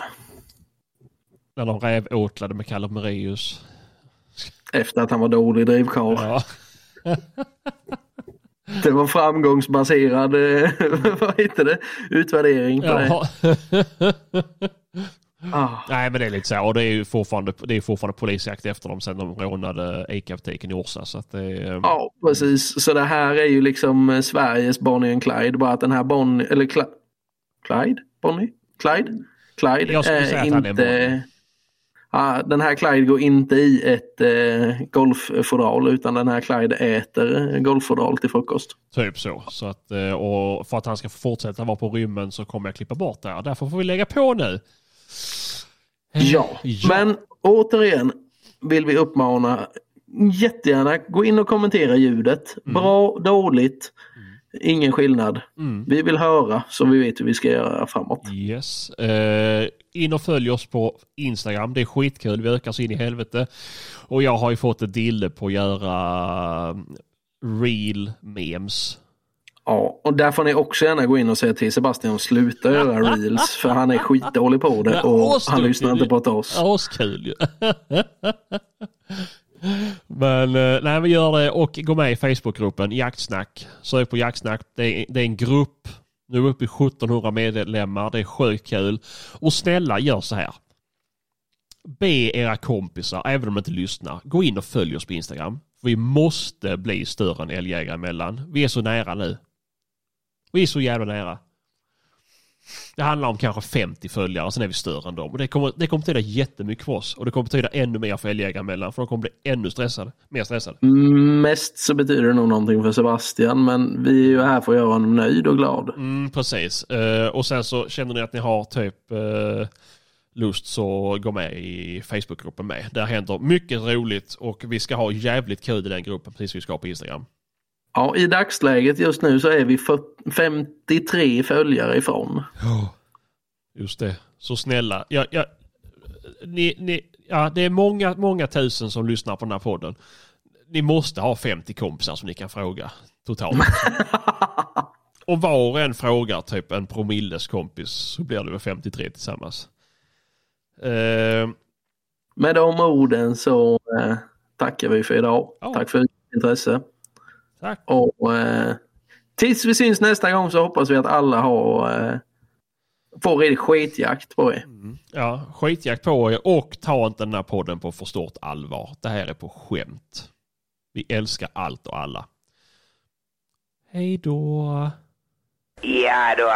När de rävåtlade med Kalle Moraeus. Efter att han var dålig drivkar. Ja. [LAUGHS] Det var framgångsbaserad eh, [LAUGHS] vad heter det? utvärdering på det. ja. [LAUGHS] Ah, Nej men det är lite så. Och det är ju fortfarande, det är fortfarande polisjakt efter dem sen de rånade ICA-butiken i Orsa. Så att det är, ja, precis. Så det här är ju liksom eh, Sveriges Bonnie and Clyde. Bara att den här Bonnie, eller Cla Clyde? Bonnie? Clyde? Clyde Jag skulle säga att han är inte... Bonnie. Ja, den här Clyde går inte i ett eh, golffodral utan den här Clyde äter golffodral till frukost. Typ så. så att, eh, och för att han ska fortsätta vara på rymmen så kommer jag klippa bort det här. Därför får vi lägga på nu. Ja, Ja. men återigen vill vi uppmana jättegärna gå in och kommentera ljudet. Bra, dåligt, ingen skillnad. Mm. Vi vill höra så vi vet hur vi ska göra framåt. Yes. Eh, in och följ oss på Instagram. Det är skitkul. Vi ökar så in i helvete. Och jag har ju fått ett dille på att göra eh, real memes. Ja, och där får ni också gärna gå in och säga till Sebastian att sluta göra reels för han är skitdålig på det och han lyssnar inte på oss. Askul ju. [LAUGHS] Men eh, nej, vi gör det och gå med i Facebookgruppen Jaktsnack. Sök på Jaktsnack. Det är, det är en grupp. Nu är vi uppe i 1700 medlemmar. Det är sjukt kul. Och snälla gör så här. Be era kompisar, även om de inte lyssnar, gå in och följ oss på Instagram. Vi måste bli större än älgjägare emellan. Vi är så nära nu. Vi är så jävla nära. Det handlar om kanske 50 följare, sen är vi större än dem. Och det kommer, det kommer betyda jättemycket för oss. Och det kommer betyda ännu mer för älgjägare emellan. För de kommer bli ännu stressade. Mer stressade. Mest så betyder det nog någonting för Sebastian men vi är ju här för att göra honom nöjd och glad. Mm, precis. Eh, och sen så känner ni att ni har typ eh, lust så gå med i Facebookgruppen med. Där händer mycket roligt och vi ska ha jävligt kul i den gruppen precis som vi ska på Instagram. Ja, i dagsläget just nu så är vi 40 53 följare ifrån. Just det. Så snälla. Ja, ja, ni, ni, ja, det är många, många tusen som lyssnar på den här podden. Ni måste ha 50 kompisar som ni kan fråga totalt. [LAUGHS] Om var och en frågar typ en promilles kompis så blir det väl 53 tillsammans. Eh, Med de orden så eh, tackar vi för idag. Ja. Tack för intresse. Tack. Och eh, tills vi syns nästa gång så hoppas vi att alla har eh, får riktig skitjakt på er. Ja, skitjakt på er och ta inte den här podden på för stort allvar. Det här är på skämt. Vi älskar allt och alla. Hej då. Ja då.